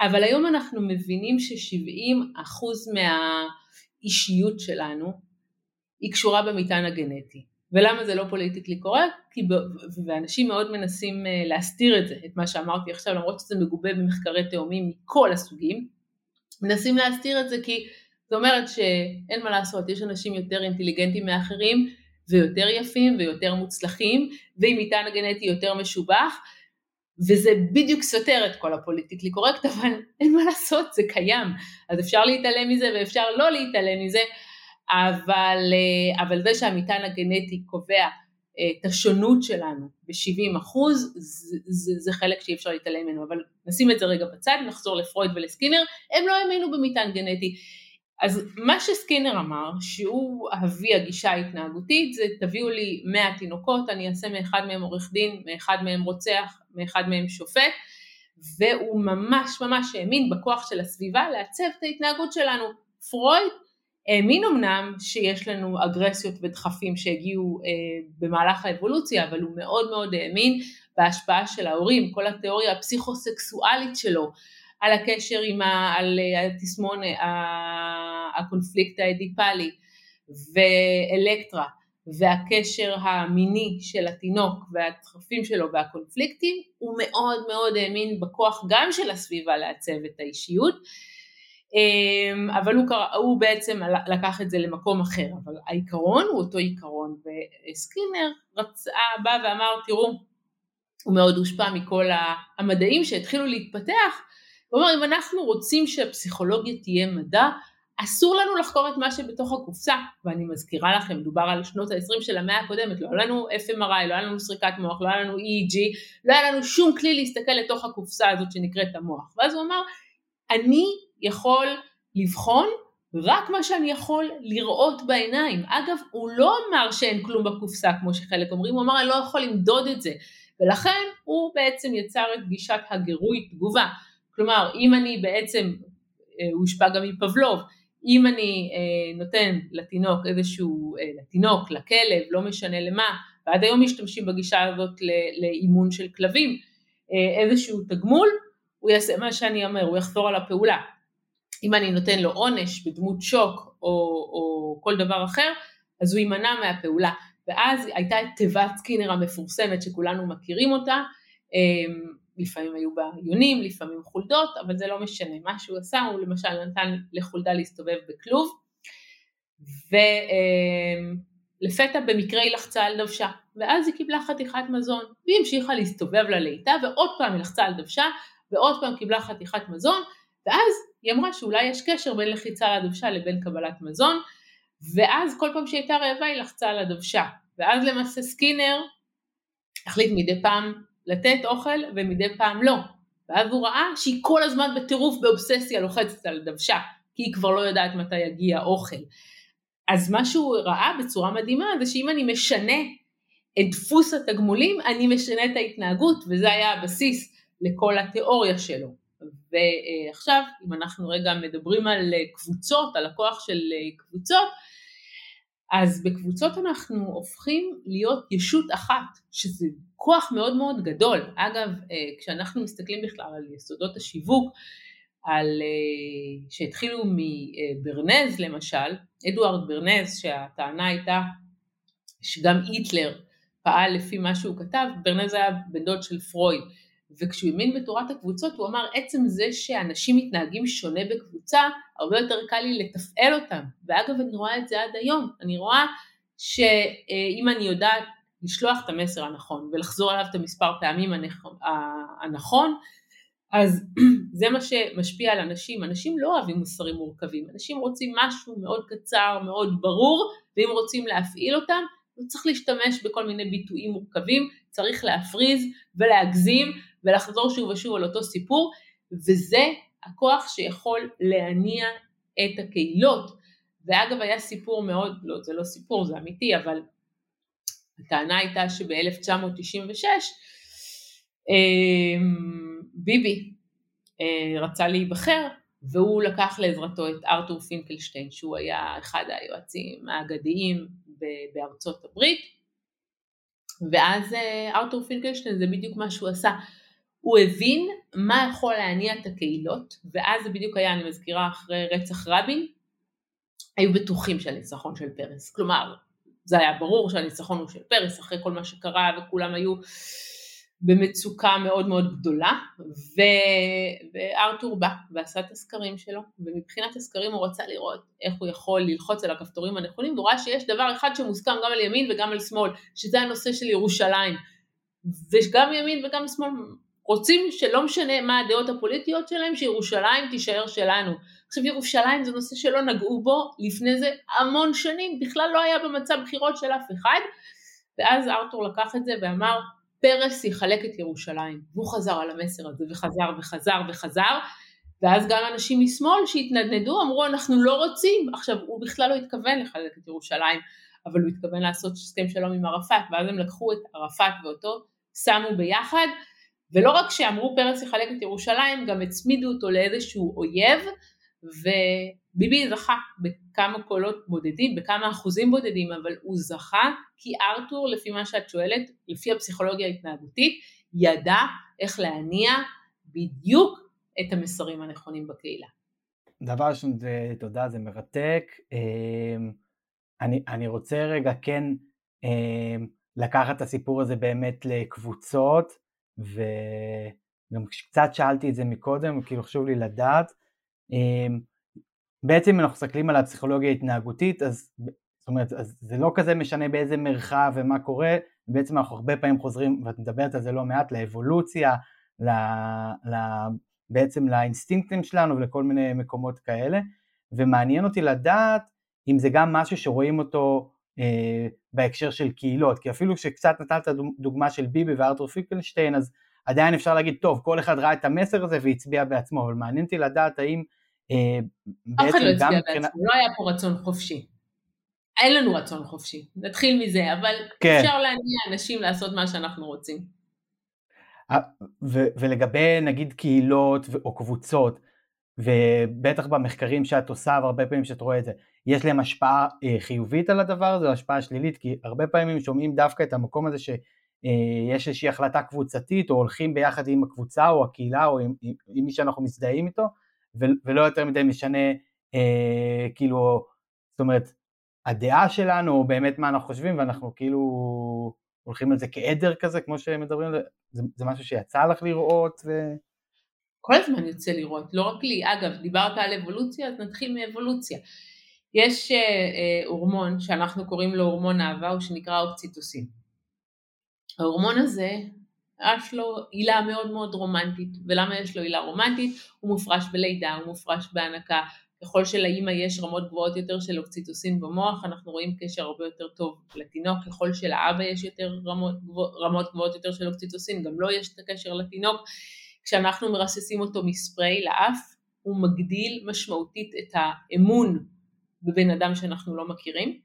אבל היום אנחנו מבינים ש-70% מהאישיות שלנו היא קשורה במטען הגנטי. ולמה זה לא פוליטיקלי קורקט? כי ב... ואנשים מאוד מנסים אה, להסתיר את זה, את מה שאמרתי עכשיו, למרות שזה מגובה במחקרי תאומים מכל הסוגים, מנסים להסתיר את זה כי זאת אומרת שאין מה לעשות, יש אנשים יותר אינטליגנטים מאחרים ויותר יפים ויותר מוצלחים ועם מטען הגנטי יותר משובח וזה בדיוק סותר את כל הפוליטיקלי קורקט אבל אין מה לעשות זה קיים. אז אפשר להתעלם מזה ואפשר לא להתעלם מזה אבל, אה, אבל זה שהמטען הגנטי קובע את השונות שלנו ב-70 אחוז, זה, זה, זה חלק שאי אפשר להתעלם ממנו, אבל נשים את זה רגע בצד, נחזור לפרויד ולסקינר, הם לא האמינו במטען גנטי. אז מה שסקינר אמר, שהוא אבי הגישה ההתנהגותית, זה תביאו לי 100 תינוקות, אני אעשה מאחד מהם עורך דין, מאחד מהם רוצח, מאחד מהם שופט, והוא ממש ממש האמין בכוח של הסביבה לעצב את ההתנהגות שלנו. פרויד האמין אמנם שיש לנו אגרסיות ודחפים שהגיעו אה, במהלך האבולוציה, אבל הוא מאוד מאוד האמין בהשפעה של ההורים, כל התיאוריה הפסיכוסקסואלית שלו על הקשר עם ה, על אה, התסמון, אה, הקונפליקט האדיפלי ואלקטרה והקשר המיני של התינוק והדחפים שלו והקונפליקטים, הוא מאוד מאוד האמין בכוח גם של הסביבה לעצב את האישיות. אמ, אבל הוא, הוא בעצם לקח את זה למקום אחר, אבל העיקרון הוא אותו עיקרון, וסקינר רצה, בא ואמר תראו, הוא מאוד הושפע מכל המדעים שהתחילו להתפתח, הוא אמר אם אנחנו רוצים שהפסיכולוגיה תהיה מדע, אסור לנו לחקור את מה שבתוך הקופסה, ואני מזכירה לכם, דובר על שנות ה-20 של המאה הקודמת, לא היה לנו FMRI, לא היה לנו סריקת מוח, לא היה לנו EEG, לא היה לנו שום כלי להסתכל לתוך הקופסה הזאת שנקראת המוח, ואז הוא אמר, אני יכול לבחון רק מה שאני יכול לראות בעיניים. אגב, הוא לא אמר שאין כלום בקופסה כמו שחלק אומרים, הוא אמר אני לא יכול למדוד את זה. ולכן הוא בעצם יצר את גישת הגירוי תגובה. כלומר, אם אני בעצם, אה, הוא הושפע גם מפבלוב, אם אני אה, נותן לתינוק איזשהו, אה, לתינוק, לכלב, לא משנה למה, ועד היום משתמשים בגישה הזאת לאימון של כלבים, איזשהו תגמול, הוא יעשה מה שאני אומר, הוא יחזור על הפעולה. אם אני נותן לו עונש בדמות שוק או, או כל דבר אחר, אז הוא יימנע מהפעולה. ואז הייתה את תיבת סקינר המפורסמת שכולנו מכירים אותה, אמ, לפעמים היו בה יונים, לפעמים חולדות, אבל זה לא משנה. מה שהוא עשה, הוא למשל נתן לחולדה להסתובב בכלוב, ולפתע במקרה היא לחצה על דוושה, ואז היא קיבלה חתיכת מזון, והיא המשיכה להסתובב לליטה, ועוד פעם היא לחצה על דוושה, ועוד פעם קיבלה חתיכת מזון, ואז היא אמרה שאולי יש קשר בין לחיצה על הדוושה לבין קבלת מזון, ואז כל פעם שהיא הייתה רעבה היא לחצה על הדוושה, ואז למעשה סקינר החליט מדי פעם לתת אוכל ומדי פעם לא, ואז הוא ראה שהיא כל הזמן בטירוף באובססיה לוחצת על הדוושה, כי היא כבר לא יודעת מתי יגיע אוכל. אז מה שהוא ראה בצורה מדהימה זה שאם אני משנה את דפוס התגמולים, אני משנה את ההתנהגות, וזה היה הבסיס לכל התיאוריה שלו. ועכשיו, אם אנחנו רגע מדברים על קבוצות, על הכוח של קבוצות, אז בקבוצות אנחנו הופכים להיות ישות אחת, שזה כוח מאוד מאוד גדול. אגב, כשאנחנו מסתכלים בכלל על יסודות השיווק, על, שהתחילו מברנז למשל, אדוארד ברנז, שהטענה הייתה שגם היטלר פעל לפי מה שהוא כתב, ברנז היה בן דוד של פרויד, וכשהוא האמין בתורת הקבוצות הוא אמר עצם זה שאנשים מתנהגים שונה בקבוצה, הרבה יותר קל לי לתפעל אותם, ואגב אני רואה את זה עד היום, אני רואה שאם אני יודעת לשלוח את המסר הנכון ולחזור עליו את המספר פעמים הנכון, אז זה מה שמשפיע על אנשים, אנשים לא אוהבים מוסרים מורכבים, אנשים רוצים משהו מאוד קצר, מאוד ברור, ואם רוצים להפעיל אותם, לא צריך להשתמש בכל מיני ביטויים מורכבים, צריך להפריז ולהגזים ולחזור שוב ושוב על אותו סיפור, וזה הכוח שיכול להניע את הקהילות. ואגב היה סיפור מאוד, לא זה לא סיפור זה אמיתי, אבל הטענה הייתה שב-1996 אמ, ביבי אה, רצה להיבחר והוא לקח לעזרתו את ארתור פינקלשטיין שהוא היה אחד היועצים האגדיים בארצות הברית ואז אה, ארתור פינקלשטיין זה בדיוק מה שהוא עשה הוא הבין מה יכול להניע את הקהילות ואז זה בדיוק היה אני מזכירה אחרי רצח רבין היו בטוחים שהניצחון של פרס כלומר זה היה ברור שהניצחון הוא של פרס אחרי כל מה שקרה וכולם היו במצוקה מאוד מאוד גדולה ו... וארתור בא ועשה את הסקרים שלו ומבחינת הסקרים הוא רצה לראות איך הוא יכול ללחוץ על הכפתורים הנכונים והוא ראה שיש דבר אחד שמוסכם גם על ימין וגם על שמאל שזה הנושא של ירושלים וגם ימין וגם שמאל רוצים שלא משנה מה הדעות הפוליטיות שלהם שירושלים תישאר שלנו. עכשיו ירושלים זה נושא שלא נגעו בו לפני זה המון שנים בכלל לא היה במצב בחירות של אף אחד. ואז ארתור לקח את זה ואמר פרס יחלק את ירושלים. והוא חזר על המסר הזה וחזר וחזר וחזר, ואז גם אנשים משמאל שהתנדנדו אמרו אנחנו לא רוצים. עכשיו הוא בכלל לא התכוון לחלק את ירושלים, אבל הוא התכוון לעשות הסכם שלום עם ערפאת, ואז הם לקחו את ערפאת ואותו, שמו ביחד, ולא רק שאמרו פרס יחלק את ירושלים, גם הצמידו אותו לאיזשהו אויב, וביבי זכה בכמה קולות בודדים, בכמה אחוזים בודדים, אבל הוא זכה כי ארתור, לפי מה שאת שואלת, לפי הפסיכולוגיה ההתנהגותית, ידע איך להניע בדיוק את המסרים הנכונים בקהילה. דבר ראשון, תודה, זה מרתק. אמ, אני, אני רוצה רגע כן אמ, לקחת את הסיפור הזה באמת לקבוצות, וגם קצת שאלתי את זה מקודם, כאילו חשוב לי לדעת. אמ, בעצם אם אנחנו מסתכלים על הפסיכולוגיה ההתנהגותית, אז זאת אומרת, אז זה לא כזה משנה באיזה מרחב ומה קורה, בעצם אנחנו הרבה פעמים חוזרים, ואת מדברת על זה לא מעט, לאבולוציה, ל, ל, בעצם לאינסטינקטים שלנו ולכל מיני מקומות כאלה, ומעניין אותי לדעת אם זה גם משהו שרואים אותו בהקשר של קהילות, כי אפילו שקצת נתת דוגמה של ביבי וארתור פיקלשטיין, אז עדיין אפשר להגיד, טוב, כל אחד ראה את המסר הזה והצביע בעצמו, אבל מעניין אותי לדעת האם אה, אף אחד לא הצביע בעצמו, לא היה פה רצון חופשי. אין לנו רצון חופשי, נתחיל מזה, אבל כן. אפשר להניע אנשים לעשות מה שאנחנו רוצים. ו- ולגבי נגיד קהילות או קבוצות, ובטח במחקרים שאת עושה והרבה פעמים שאת רואה את זה, יש להם השפעה אה, חיובית על הדבר הזה או השפעה שלילית? כי הרבה פעמים שומעים דווקא את המקום הזה שיש אה, איזושהי החלטה קבוצתית או הולכים ביחד עם הקבוצה או הקהילה או עם, עם, עם מי שאנחנו מזדהים איתו, ולא יותר מדי משנה אה, כאילו, זאת אומרת, הדעה שלנו, או באמת מה אנחנו חושבים, ואנחנו כאילו הולכים על זה כעדר כזה, כמו שמדברים על זה, זה, משהו שיצא לך לראות? ו... כל הזמן יוצא לראות, לא רק לי. אגב, דיברת על אבולוציה, אז נתחיל מאבולוציה. יש אה, אה, הורמון שאנחנו קוראים לו הורמון אהבה, הוא שנקרא אוקציטוסין. ההורמון הזה, יש לו עילה מאוד מאוד רומנטית, ולמה יש לו עילה רומנטית? הוא מופרש בלידה, הוא מופרש בהנקה, ככל שלאימא יש רמות גבוהות יותר של אוקציטוסין במוח, אנחנו רואים קשר הרבה יותר טוב לתינוק, ככל שלאבא יש יותר רמות, רמות גבוהות יותר של אוקציטוסין, גם לו לא יש את הקשר לתינוק. כשאנחנו מרססים אותו מספרי לאף, הוא מגדיל משמעותית את האמון בבן אדם שאנחנו לא מכירים.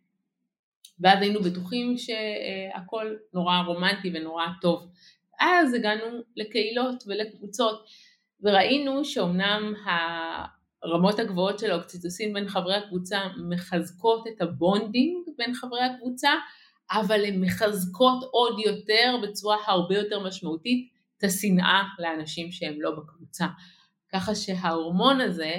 ואז היינו בטוחים שהכל נורא רומנטי ונורא טוב. אז הגענו לקהילות ולקבוצות וראינו שאומנם הרמות הגבוהות של האוקציטוסין בין חברי הקבוצה מחזקות את ה bonding בין חברי הקבוצה, אבל הן מחזקות עוד יותר בצורה הרבה יותר משמעותית את השנאה לאנשים שהם לא בקבוצה. ככה שההורמון הזה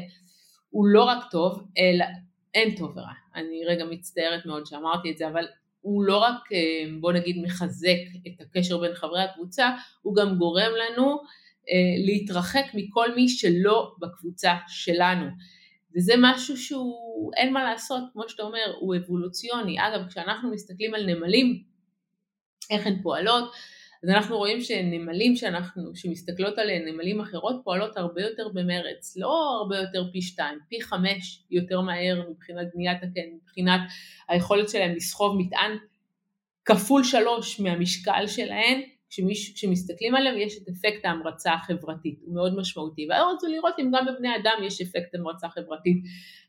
הוא לא רק טוב, אלא אין טוב ורע. אני רגע מצטערת מאוד שאמרתי את זה, אבל הוא לא רק אה, בוא נגיד מחזק את הקשר בין חברי הקבוצה, הוא גם גורם לנו אה, להתרחק מכל מי שלא בקבוצה שלנו. וזה משהו שהוא, אין מה לעשות, כמו שאתה אומר, הוא אבולוציוני. אגב, כשאנחנו מסתכלים על נמלים, איך הן פועלות, אז אנחנו רואים שנמלים שאנחנו, שמסתכלות עליהן, נמלים אחרות, פועלות הרבה יותר במרץ, לא הרבה יותר פי שתיים, פי חמש יותר מהר מבחינת בניית הקן, מבחינת היכולת שלהם לסחוב מטען כפול שלוש מהמשקל שלהן, כשמסתכלים עליהם יש את אפקט ההמרצה החברתית, הוא מאוד משמעותי, ואני רוצה לראות אם גם בבני אדם יש אפקט המרצה חברתית,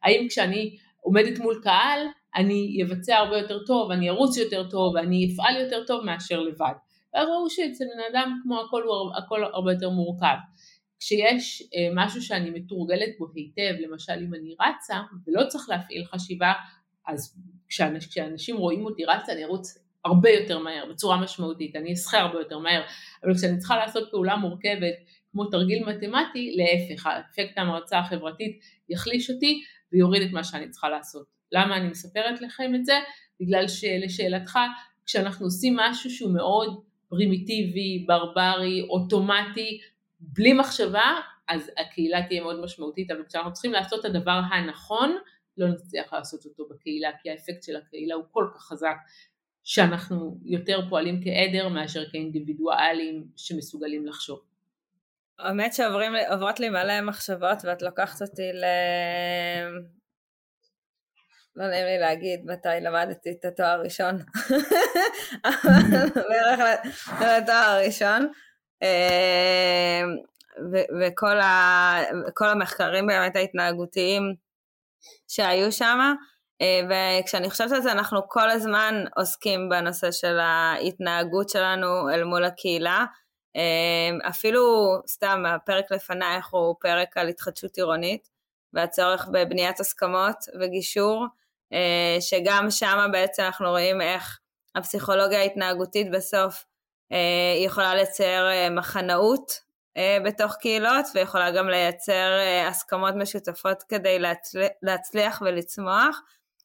האם כשאני עומדת מול קהל אני אבצע הרבה יותר טוב, אני ארוץ יותר טוב, אני אפעל יותר טוב מאשר לבד. ואז ראו שאצל בן אדם כמו הכל הוא הכל הרבה יותר מורכב. כשיש אה, משהו שאני מתורגלת בו היטב, למשל אם אני רצה ולא צריך להפעיל חשיבה, אז כשאנש, כשאנשים רואים אותי רצה אני ארוץ הרבה יותר מהר, בצורה משמעותית, אני אשחה הרבה יותר מהר, אבל כשאני צריכה לעשות פעולה מורכבת כמו תרגיל מתמטי, להפך, האפקט המרצה החברתית יחליש אותי ויוריד את מה שאני צריכה לעשות. למה אני מספרת לכם את זה? בגלל שלשאלתך, כשאנחנו עושים משהו שהוא מאוד פרימיטיבי, ברברי, אוטומטי, בלי מחשבה, אז הקהילה תהיה מאוד משמעותית, אבל כשאנחנו צריכים לעשות את הדבר הנכון, לא נצליח לעשות אותו בקהילה, כי האפקט של הקהילה הוא כל כך חזק, שאנחנו יותר פועלים כעדר מאשר כאינדיבידואלים שמסוגלים לחשוב. האמת שעוברות לי מלא מחשבות ואת לוקחת אותי ל... לא נעים לי להגיד מתי למדתי את התואר הראשון, בערך לתואר הראשון, אמ, וכל המחקרים באמת ההתנהגותיים שהיו שם, אה, וכשאני חושבת על זה אנחנו כל הזמן עוסקים בנושא של ההתנהגות שלנו אל מול הקהילה, אמ, אפילו סתם הפרק לפנייך הוא פרק על התחדשות עירונית והצורך בבניית הסכמות וגישור, אה, שגם שם בעצם אנחנו רואים איך הפסיכולוגיה ההתנהגותית בסוף אה, יכולה לצייר אה, מחנאות בתוך קהילות ויכולה גם לייצר הסכמות משותפות כדי להצליח ולצמוח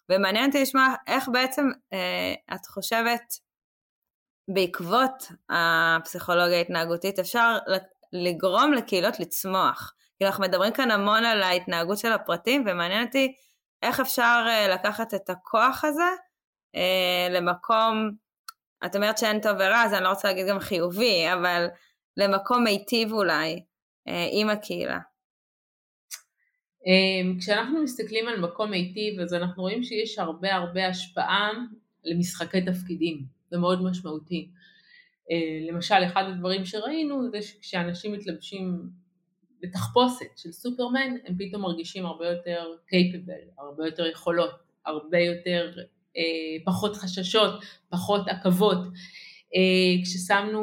ומעניין אותי לשמוע איך בעצם את חושבת בעקבות הפסיכולוגיה ההתנהגותית אפשר לגרום לקהילות לצמוח. כאילו אנחנו מדברים כאן המון על ההתנהגות של הפרטים ומעניין אותי איך אפשר אה, לקחת את הכוח הזה אה, למקום, את אומרת שאין טוב ורע, אז אני לא רוצה להגיד גם חיובי, אבל למקום מיטיב אולי אה, עם הקהילה. כשאנחנו מסתכלים על מקום מיטיב, אז אנחנו רואים שיש הרבה הרבה השפעה למשחקי תפקידים, זה מאוד משמעותי. למשל, אחד הדברים שראינו זה שכשאנשים מתלבשים בתחפושת של סופרמן הם פתאום מרגישים הרבה יותר קייפבל, הרבה יותר יכולות, הרבה יותר אה, פחות חששות, פחות עכבות. אה, כששמנו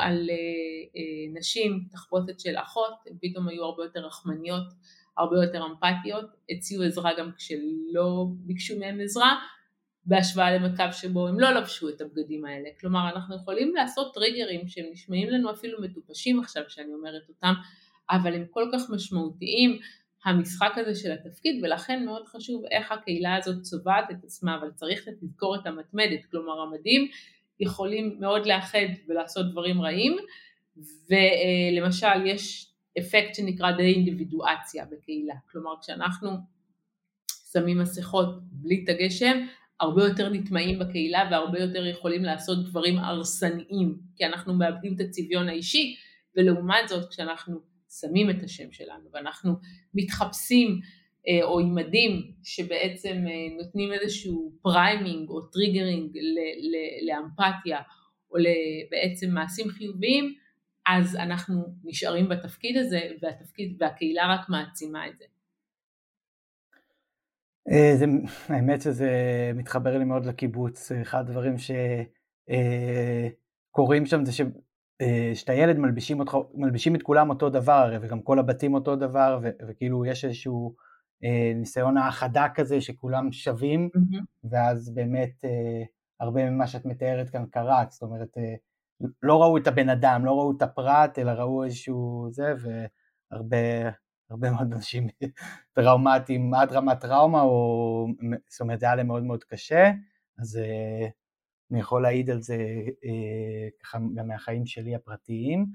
על אה, אה, נשים תחפושת של אחות הם פתאום היו הרבה יותר רחמניות, הרבה יותר אמפתיות, הציעו עזרה גם כשלא ביקשו מהם עזרה בהשוואה למצב שבו הם לא לבשו את הבגדים האלה. כלומר אנחנו יכולים לעשות טריגרים שהם נשמעים לנו אפילו מטופשים עכשיו שאני אומרת אותם, אבל הם כל כך משמעותיים המשחק הזה של התפקיד ולכן מאוד חשוב איך הקהילה הזאת צובעת את עצמה אבל צריך את המתמדת כלומר המדים יכולים מאוד לאחד ולעשות דברים רעים ולמשל יש אפקט שנקרא דה אינדיבידואציה בקהילה. כלומר כשאנחנו שמים מסכות בלי את הגשם הרבה יותר נטמעים בקהילה והרבה יותר יכולים לעשות דברים הרסניים כי אנחנו מאבדים את הצביון האישי ולעומת זאת כשאנחנו שמים את השם שלנו ואנחנו מתחפשים אה, או עם מדים שבעצם אה, נותנים איזשהו framing או triggering לאמפתיה או בעצם מעשים חיוביים, אז אנחנו נשארים בתפקיד הזה והתפקיד והקהילה רק מעצימה את זה. אה, זה, האמת שזה מתחבר לי מאוד לקיבוץ, אחד הדברים שקורים שם זה שאתה ילד מלבישים, אותך, מלבישים את כולם אותו דבר הרי וגם כל הבתים אותו דבר ו, וכאילו יש איזשהו ניסיון האחדה כזה שכולם שווים mm-hmm. ואז באמת הרבה ממה שאת מתארת כאן קרה, זאת אומרת לא ראו את הבן אדם, לא ראו את הפרט אלא ראו איזשהו זה והרבה הרבה מאוד אנשים טראומטיים עד רמת טראומה, או זאת אומרת זה היה להם מאוד מאוד קשה, אז uh, אני יכול להעיד על זה uh, ככה גם מהחיים שלי הפרטיים.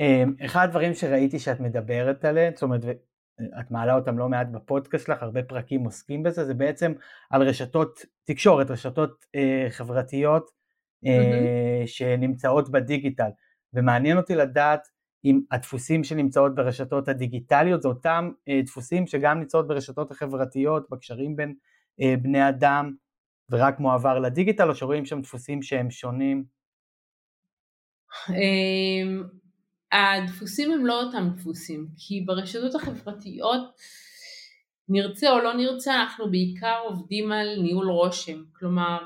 Um, אחד הדברים שראיתי שאת מדברת עליהם, זאת אומרת את מעלה אותם לא מעט בפודקאסט שלך, הרבה פרקים עוסקים בזה, זה בעצם על רשתות תקשורת, רשתות uh, חברתיות mm-hmm. שנמצאות בדיגיטל, ומעניין אותי לדעת עם הדפוסים שנמצאות ברשתות הדיגיטליות, זה אותם אה, דפוסים שגם נמצאות ברשתות החברתיות, בקשרים בין אה, בני אדם, ורק מועבר לדיגיטל, או שרואים שם דפוסים שהם שונים? אמ, הדפוסים הם לא אותם דפוסים, כי ברשתות החברתיות, נרצה או לא נרצה, אנחנו בעיקר עובדים על ניהול רושם. כלומר,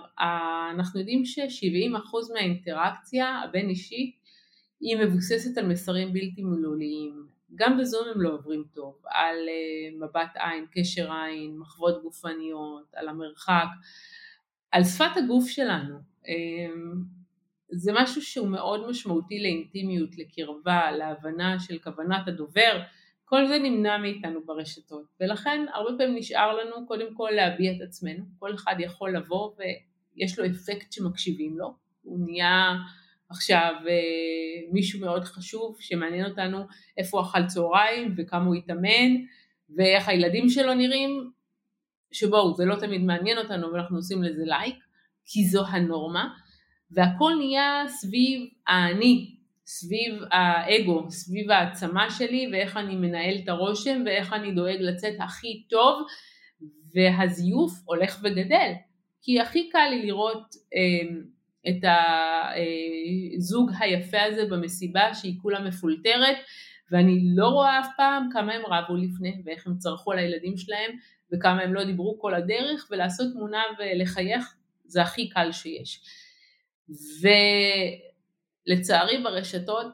אנחנו יודעים ש-70% מהאינטראקציה הבין אישית היא מבוססת על מסרים בלתי מילוליים. גם בזום הם לא עוברים טוב, על uh, מבט עין, קשר עין, מחוות גופניות, על המרחק, על שפת הגוף שלנו. Um, זה משהו שהוא מאוד משמעותי לאינטימיות, לקרבה, להבנה של כוונת הדובר, כל זה נמנע מאיתנו ברשתות, ולכן הרבה פעמים נשאר לנו קודם כל להביע את עצמנו, כל אחד יכול לבוא ויש לו אפקט שמקשיבים לו, הוא נהיה עכשיו אה, מישהו מאוד חשוב שמעניין אותנו איפה הוא אכל צהריים וכמה הוא התאמן ואיך הילדים שלו נראים, שבואו זה לא תמיד מעניין אותנו ואנחנו עושים לזה לייק כי זו הנורמה והכל נהיה סביב האני, סביב האגו, סביב העצמה שלי ואיך אני מנהל את הרושם ואיך אני דואג לצאת הכי טוב והזיוף הולך וגדל. כי הכי קל לי לראות אה, את הזוג היפה הזה במסיבה שהיא כולה מפולטרת ואני לא רואה אף פעם כמה הם רבו לפני ואיך הם צרחו על הילדים שלהם וכמה הם לא דיברו כל הדרך ולעשות תמונה ולחייך זה הכי קל שיש. ולצערי ברשתות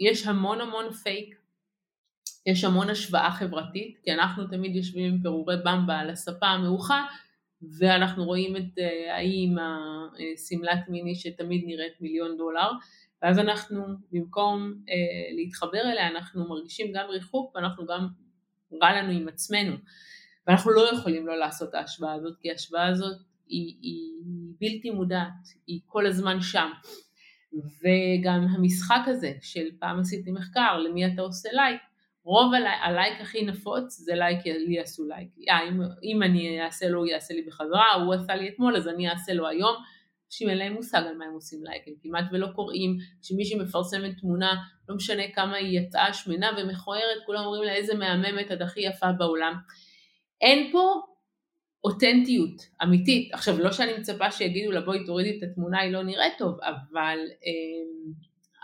יש המון המון פייק, יש המון השוואה חברתית כי אנחנו תמיד יושבים עם פירורי במבה על הספה המאוחה ואנחנו רואים את אה, ההיא עם השמלת מיני שתמיד נראית מיליון דולר ואז אנחנו במקום אה, להתחבר אליה אנחנו מרגישים גם ריחוק ואנחנו גם רע לנו עם עצמנו ואנחנו לא יכולים לא לעשות את ההשוואה הזאת כי ההשוואה הזאת היא, היא בלתי מודעת, היא כל הזמן שם וגם המשחק הזה של פעם עשיתי מחקר למי אתה עושה לייק רוב הלייק הכי נפוץ זה לייק לי יעשו לייק. אה, אם, אם אני אעשה לו הוא יעשה לי בחזרה, הוא עשה לי אתמול אז אני אעשה לו היום. אנשים אין להם מושג על מה הם עושים לייק, הם כמעט ולא קוראים, כשמישהי מפרסמת תמונה, לא משנה כמה היא יצאה שמנה ומכוערת, כולם אומרים לה איזה מהממת, את הכי יפה בעולם. אין פה אותנטיות אמיתית. עכשיו לא שאני מצפה שיגידו לה בואי תורידי את התמונה, היא לא נראית טוב, אבל, אמ,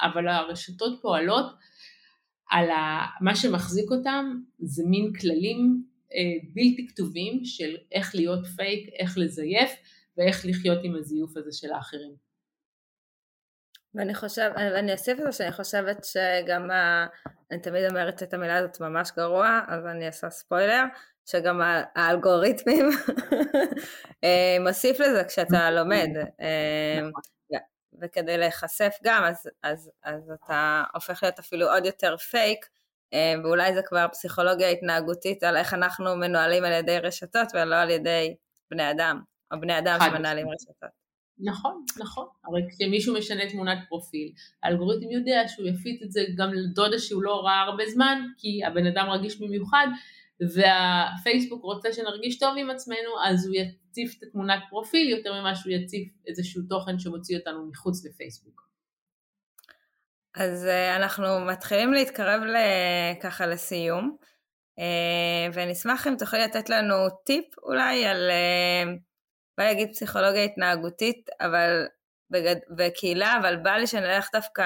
אבל הרשתות פועלות על ה... מה שמחזיק אותם זה מין כללים אה, בלתי כתובים של איך להיות פייק, איך לזייף ואיך לחיות עם הזיוף הזה של האחרים. ואני חושב, אני אוסיף את זה שאני חושבת שגם, אני תמיד אומרת את המילה הזאת ממש גרוע, אז אני אעשה ספוילר, שגם האלגוריתמים אה, מוסיף לזה כשאתה לומד. אה, נכון. וכדי להיחשף גם, אז, אז, אז אתה הופך להיות אפילו עוד יותר פייק, אה, ואולי זה כבר פסיכולוגיה התנהגותית על איך אנחנו מנוהלים על ידי רשתות ולא על ידי בני אדם, או בני אדם שמנהלים רשתות. נכון, נכון. הרי כשמישהו משנה תמונת פרופיל, האלגוריתם יודע שהוא יפיץ את זה גם לדודה שהוא לא ראה הרבה זמן, כי הבן אדם רגיש במיוחד, והפייסבוק רוצה שנרגיש טוב עם עצמנו, אז הוא יציף את תמונת פרופיל יותר ממה שהוא יציף איזשהו תוכן שמוציא אותנו מחוץ לפייסבוק. אז אה, אנחנו מתחילים להתקרב ככה לסיום, אה, ונשמח אם תוכלי לתת לנו טיפ אולי על, אה, בא להגיד פסיכולוגיה התנהגותית, אבל בגד... בקהילה, אבל בא לי שנלך דווקא,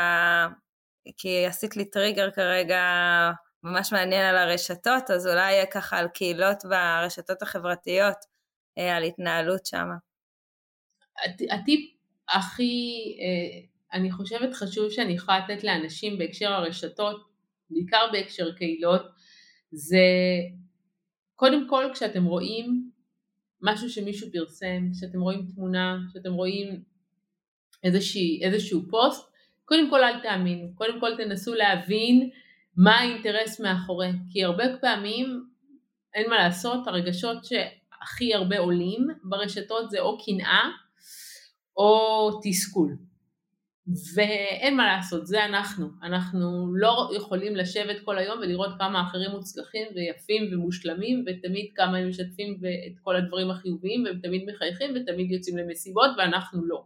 כי עשית לי טריגר כרגע ממש מעניין על הרשתות, אז אולי יהיה ככה על קהילות ברשתות החברתיות, על התנהלות שם. הטיפ הכי, אני חושבת חשוב שאני יכולה לתת לאנשים בהקשר הרשתות, בעיקר בהקשר קהילות, זה קודם כל כשאתם רואים משהו שמישהו פרסם, כשאתם רואים תמונה, כשאתם רואים איזושהי, איזשהו פוסט, קודם כל אל תאמינו, קודם כל תנסו להבין מה האינטרס מאחורי, כי הרבה פעמים אין מה לעשות, הרגשות שהכי הרבה עולים ברשתות זה או קנאה או תסכול. ואין מה לעשות, זה אנחנו. אנחנו לא יכולים לשבת כל היום ולראות כמה אחרים מוצלחים ויפים ומושלמים ותמיד כמה הם משתפים את כל הדברים החיוביים והם תמיד מחייכים ותמיד יוצאים למסיבות ואנחנו לא.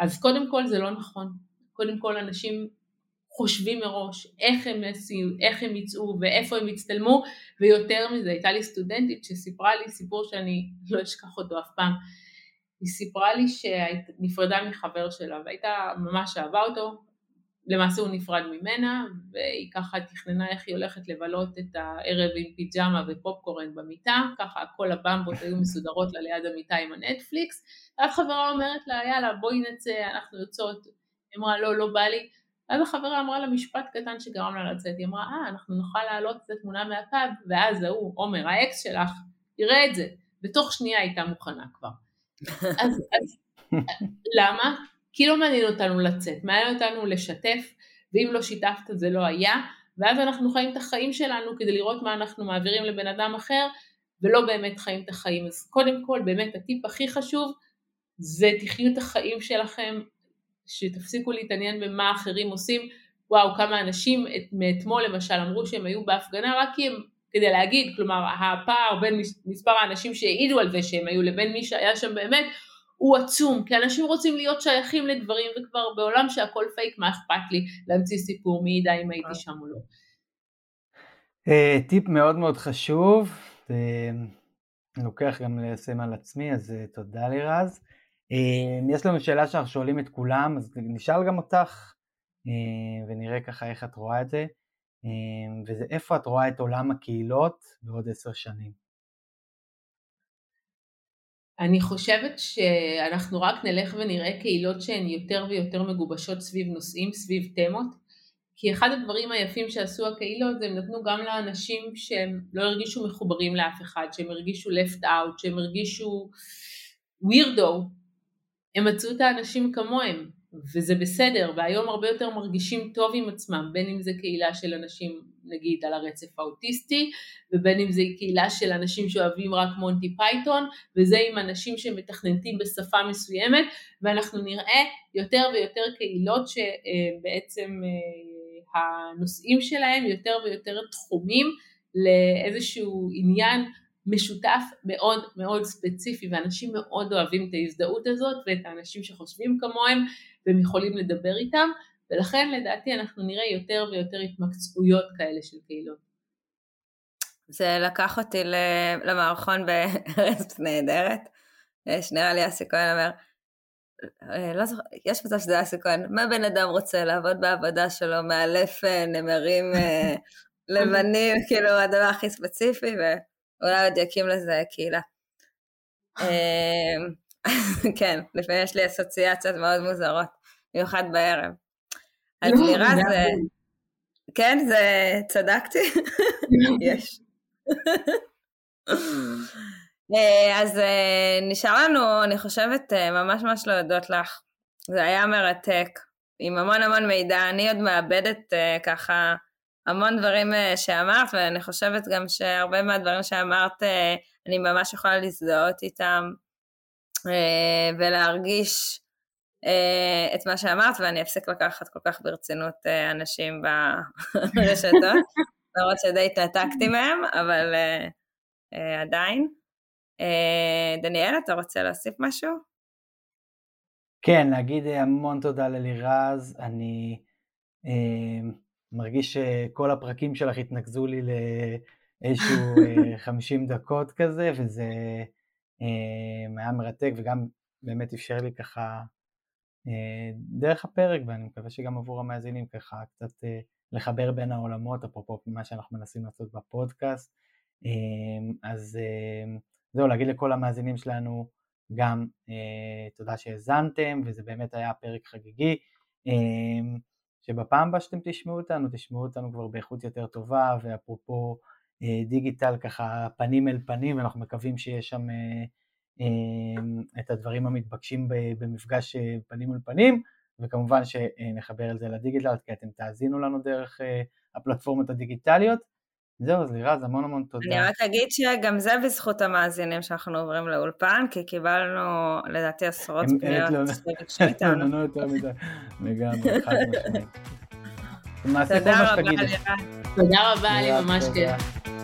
אז קודם כל זה לא נכון. קודם כל אנשים חושבים מראש איך הם, יצאו, איך הם יצאו ואיפה הם יצטלמו ויותר מזה הייתה לי סטודנטית שסיפרה לי סיפור שאני לא אשכח אותו אף פעם. היא סיפרה לי שנפרדה מחבר שלה והייתה ממש אהבה אותו, למעשה הוא נפרד ממנה והיא ככה תכננה איך היא הולכת לבלות את הערב עם פיג'מה ופופקורן במיטה, ככה כל הבמבות היו מסודרות לה ליד המיטה עם הנטפליקס, ואז חברה אומרת לה יאללה בואי נצא אנחנו יוצאות, אמרה לא לא בא לי, ואז החברה אמרה לה משפט קטן שגרם לה לצאת, היא אמרה אה אנחנו נוכל להעלות את התמונה מהפאב ואז ההוא עומר האקס שלך יראה את זה, בתוך שנייה הייתה מוכנה כבר אז, אז למה? כי לא מעניין אותנו לצאת, מעניין אותנו לשתף, ואם לא שיתפת זה לא היה, ואז אנחנו חיים את החיים שלנו כדי לראות מה אנחנו מעבירים לבן אדם אחר, ולא באמת חיים את החיים. אז קודם כל, באמת הטיפ הכי חשוב זה תחיו את החיים שלכם, שתפסיקו להתעניין במה אחרים עושים. וואו, כמה אנשים מאתמול למשל אמרו שהם היו בהפגנה רק כי הם כדי להגיד, כלומר הפער בין מספר האנשים שהעידו על זה שהם היו לבין מי שהיה שם באמת הוא עצום, כי אנשים רוצים להיות שייכים לדברים וכבר בעולם שהכל פייק, מה אכפת לי להמציא סיפור, מי ידע אם הייתי שם או לא. אה, טיפ מאוד מאוד חשוב, אה, לוקח גם ליישם על עצמי, אז אה, תודה לירז. יש לנו שאלה שאנחנו שואלים את כולם, אז נשאל גם אותך ונראה ככה איך את רואה את זה. אמ, וזה איפה את רואה את עולם הקהילות בעוד עשר שנים? אני חושבת שאנחנו רק נלך ונראה קהילות שהן יותר ויותר מגובשות סביב נושאים, סביב תמות, כי אחד הדברים היפים שעשו הקהילות זה הם נתנו גם לאנשים שהם לא הרגישו מחוברים לאף אחד, שהם הרגישו left out, שהם הרגישו weirdo, הם מצאו את האנשים כמוהם, וזה בסדר, והיום הרבה יותר מרגישים טוב עם עצמם, בין אם זה קהילה של אנשים נגיד על הרצף האוטיסטי, ובין אם זה קהילה של אנשים שאוהבים רק מונטי פייתון, וזה עם אנשים שמתכנתים בשפה מסוימת, ואנחנו נראה יותר ויותר קהילות שבעצם אה, הנושאים שלהם יותר ויותר תחומים לאיזשהו עניין משותף מאוד מאוד ספציפי ואנשים מאוד אוהבים את ההזדהות הזאת ואת האנשים שחושבים כמוהם והם יכולים לדבר איתם ולכן לדעתי אנחנו נראה יותר ויותר התמקצעויות כאלה של קהילות. זה לקח אותי למערכון בארץ נהדרת, שנראה לי אסי כהן אומר, אה, לא זוכר, יש מצב שזה אסי כהן, מה בן אדם רוצה לעבוד בעבודה שלו, מאלף אה, נמרים אה, לבנים, כאילו הדבר הכי ספציפי, ואולי עוד יקים לזה קהילה. כן, לפעמים יש לי אסוציאציות מאוד מוזרות, במיוחד בערב. אז לא, נראה זה... כן, זה... צדקתי? יש. אה, אז אה, נשאר לנו, אני חושבת, אה, ממש ממש להודות לך. זה היה מרתק, עם המון המון מידע. אני עוד מאבדת ככה המון דברים שאמרת, ואני חושבת גם שהרבה מהדברים שאמרת, אני ממש יכולה להזדהות איתם. אה, ולהרגיש אה, את מה שאמרת, ואני אפסיק לקחת כל כך ברצינות אה, אנשים ברשתות, למרות שדי התנתקתי מהם, אבל עדיין. דניאל, אתה רוצה להוסיף משהו? כן, להגיד המון תודה ללירז, אני אה, מרגיש שכל הפרקים שלך התנקזו לי לאיזשהו 50 דקות כזה, וזה אה, היה מרתק וגם באמת אפשר לי ככה אה, דרך הפרק ואני מקווה שגם עבור המאזינים ככה קצת אה, לחבר בין העולמות אפרופו מה שאנחנו מנסים לעשות בפודקאסט אז זהו, להגיד לכל המאזינים שלנו גם אה, תודה שהאזנתם, וזה באמת היה פרק חגיגי. שבפעם הבאה שאתם תשמעו אותנו, תשמעו אותנו כבר באיכות יותר טובה, ואפרופו אה, דיגיטל ככה פנים אל פנים, ואנחנו מקווים שיש שם אה, אה, את הדברים המתבקשים במפגש פנים אל פנים, וכמובן שנחבר את זה לדיגיטל, כי אתם תאזינו לנו דרך הפלטפורמות הדיגיטליות. זהו, אז לירז, המון המון תודה. אני רק אגיד שגם זה בזכות המאזינים שאנחנו עוברים לאולפן, כי קיבלנו לדעתי עשרות פניות. הם לא יותר מדי, לגמרי, חד משמעית. תודה רבה, לירז. תודה רבה, לי ממש כיף.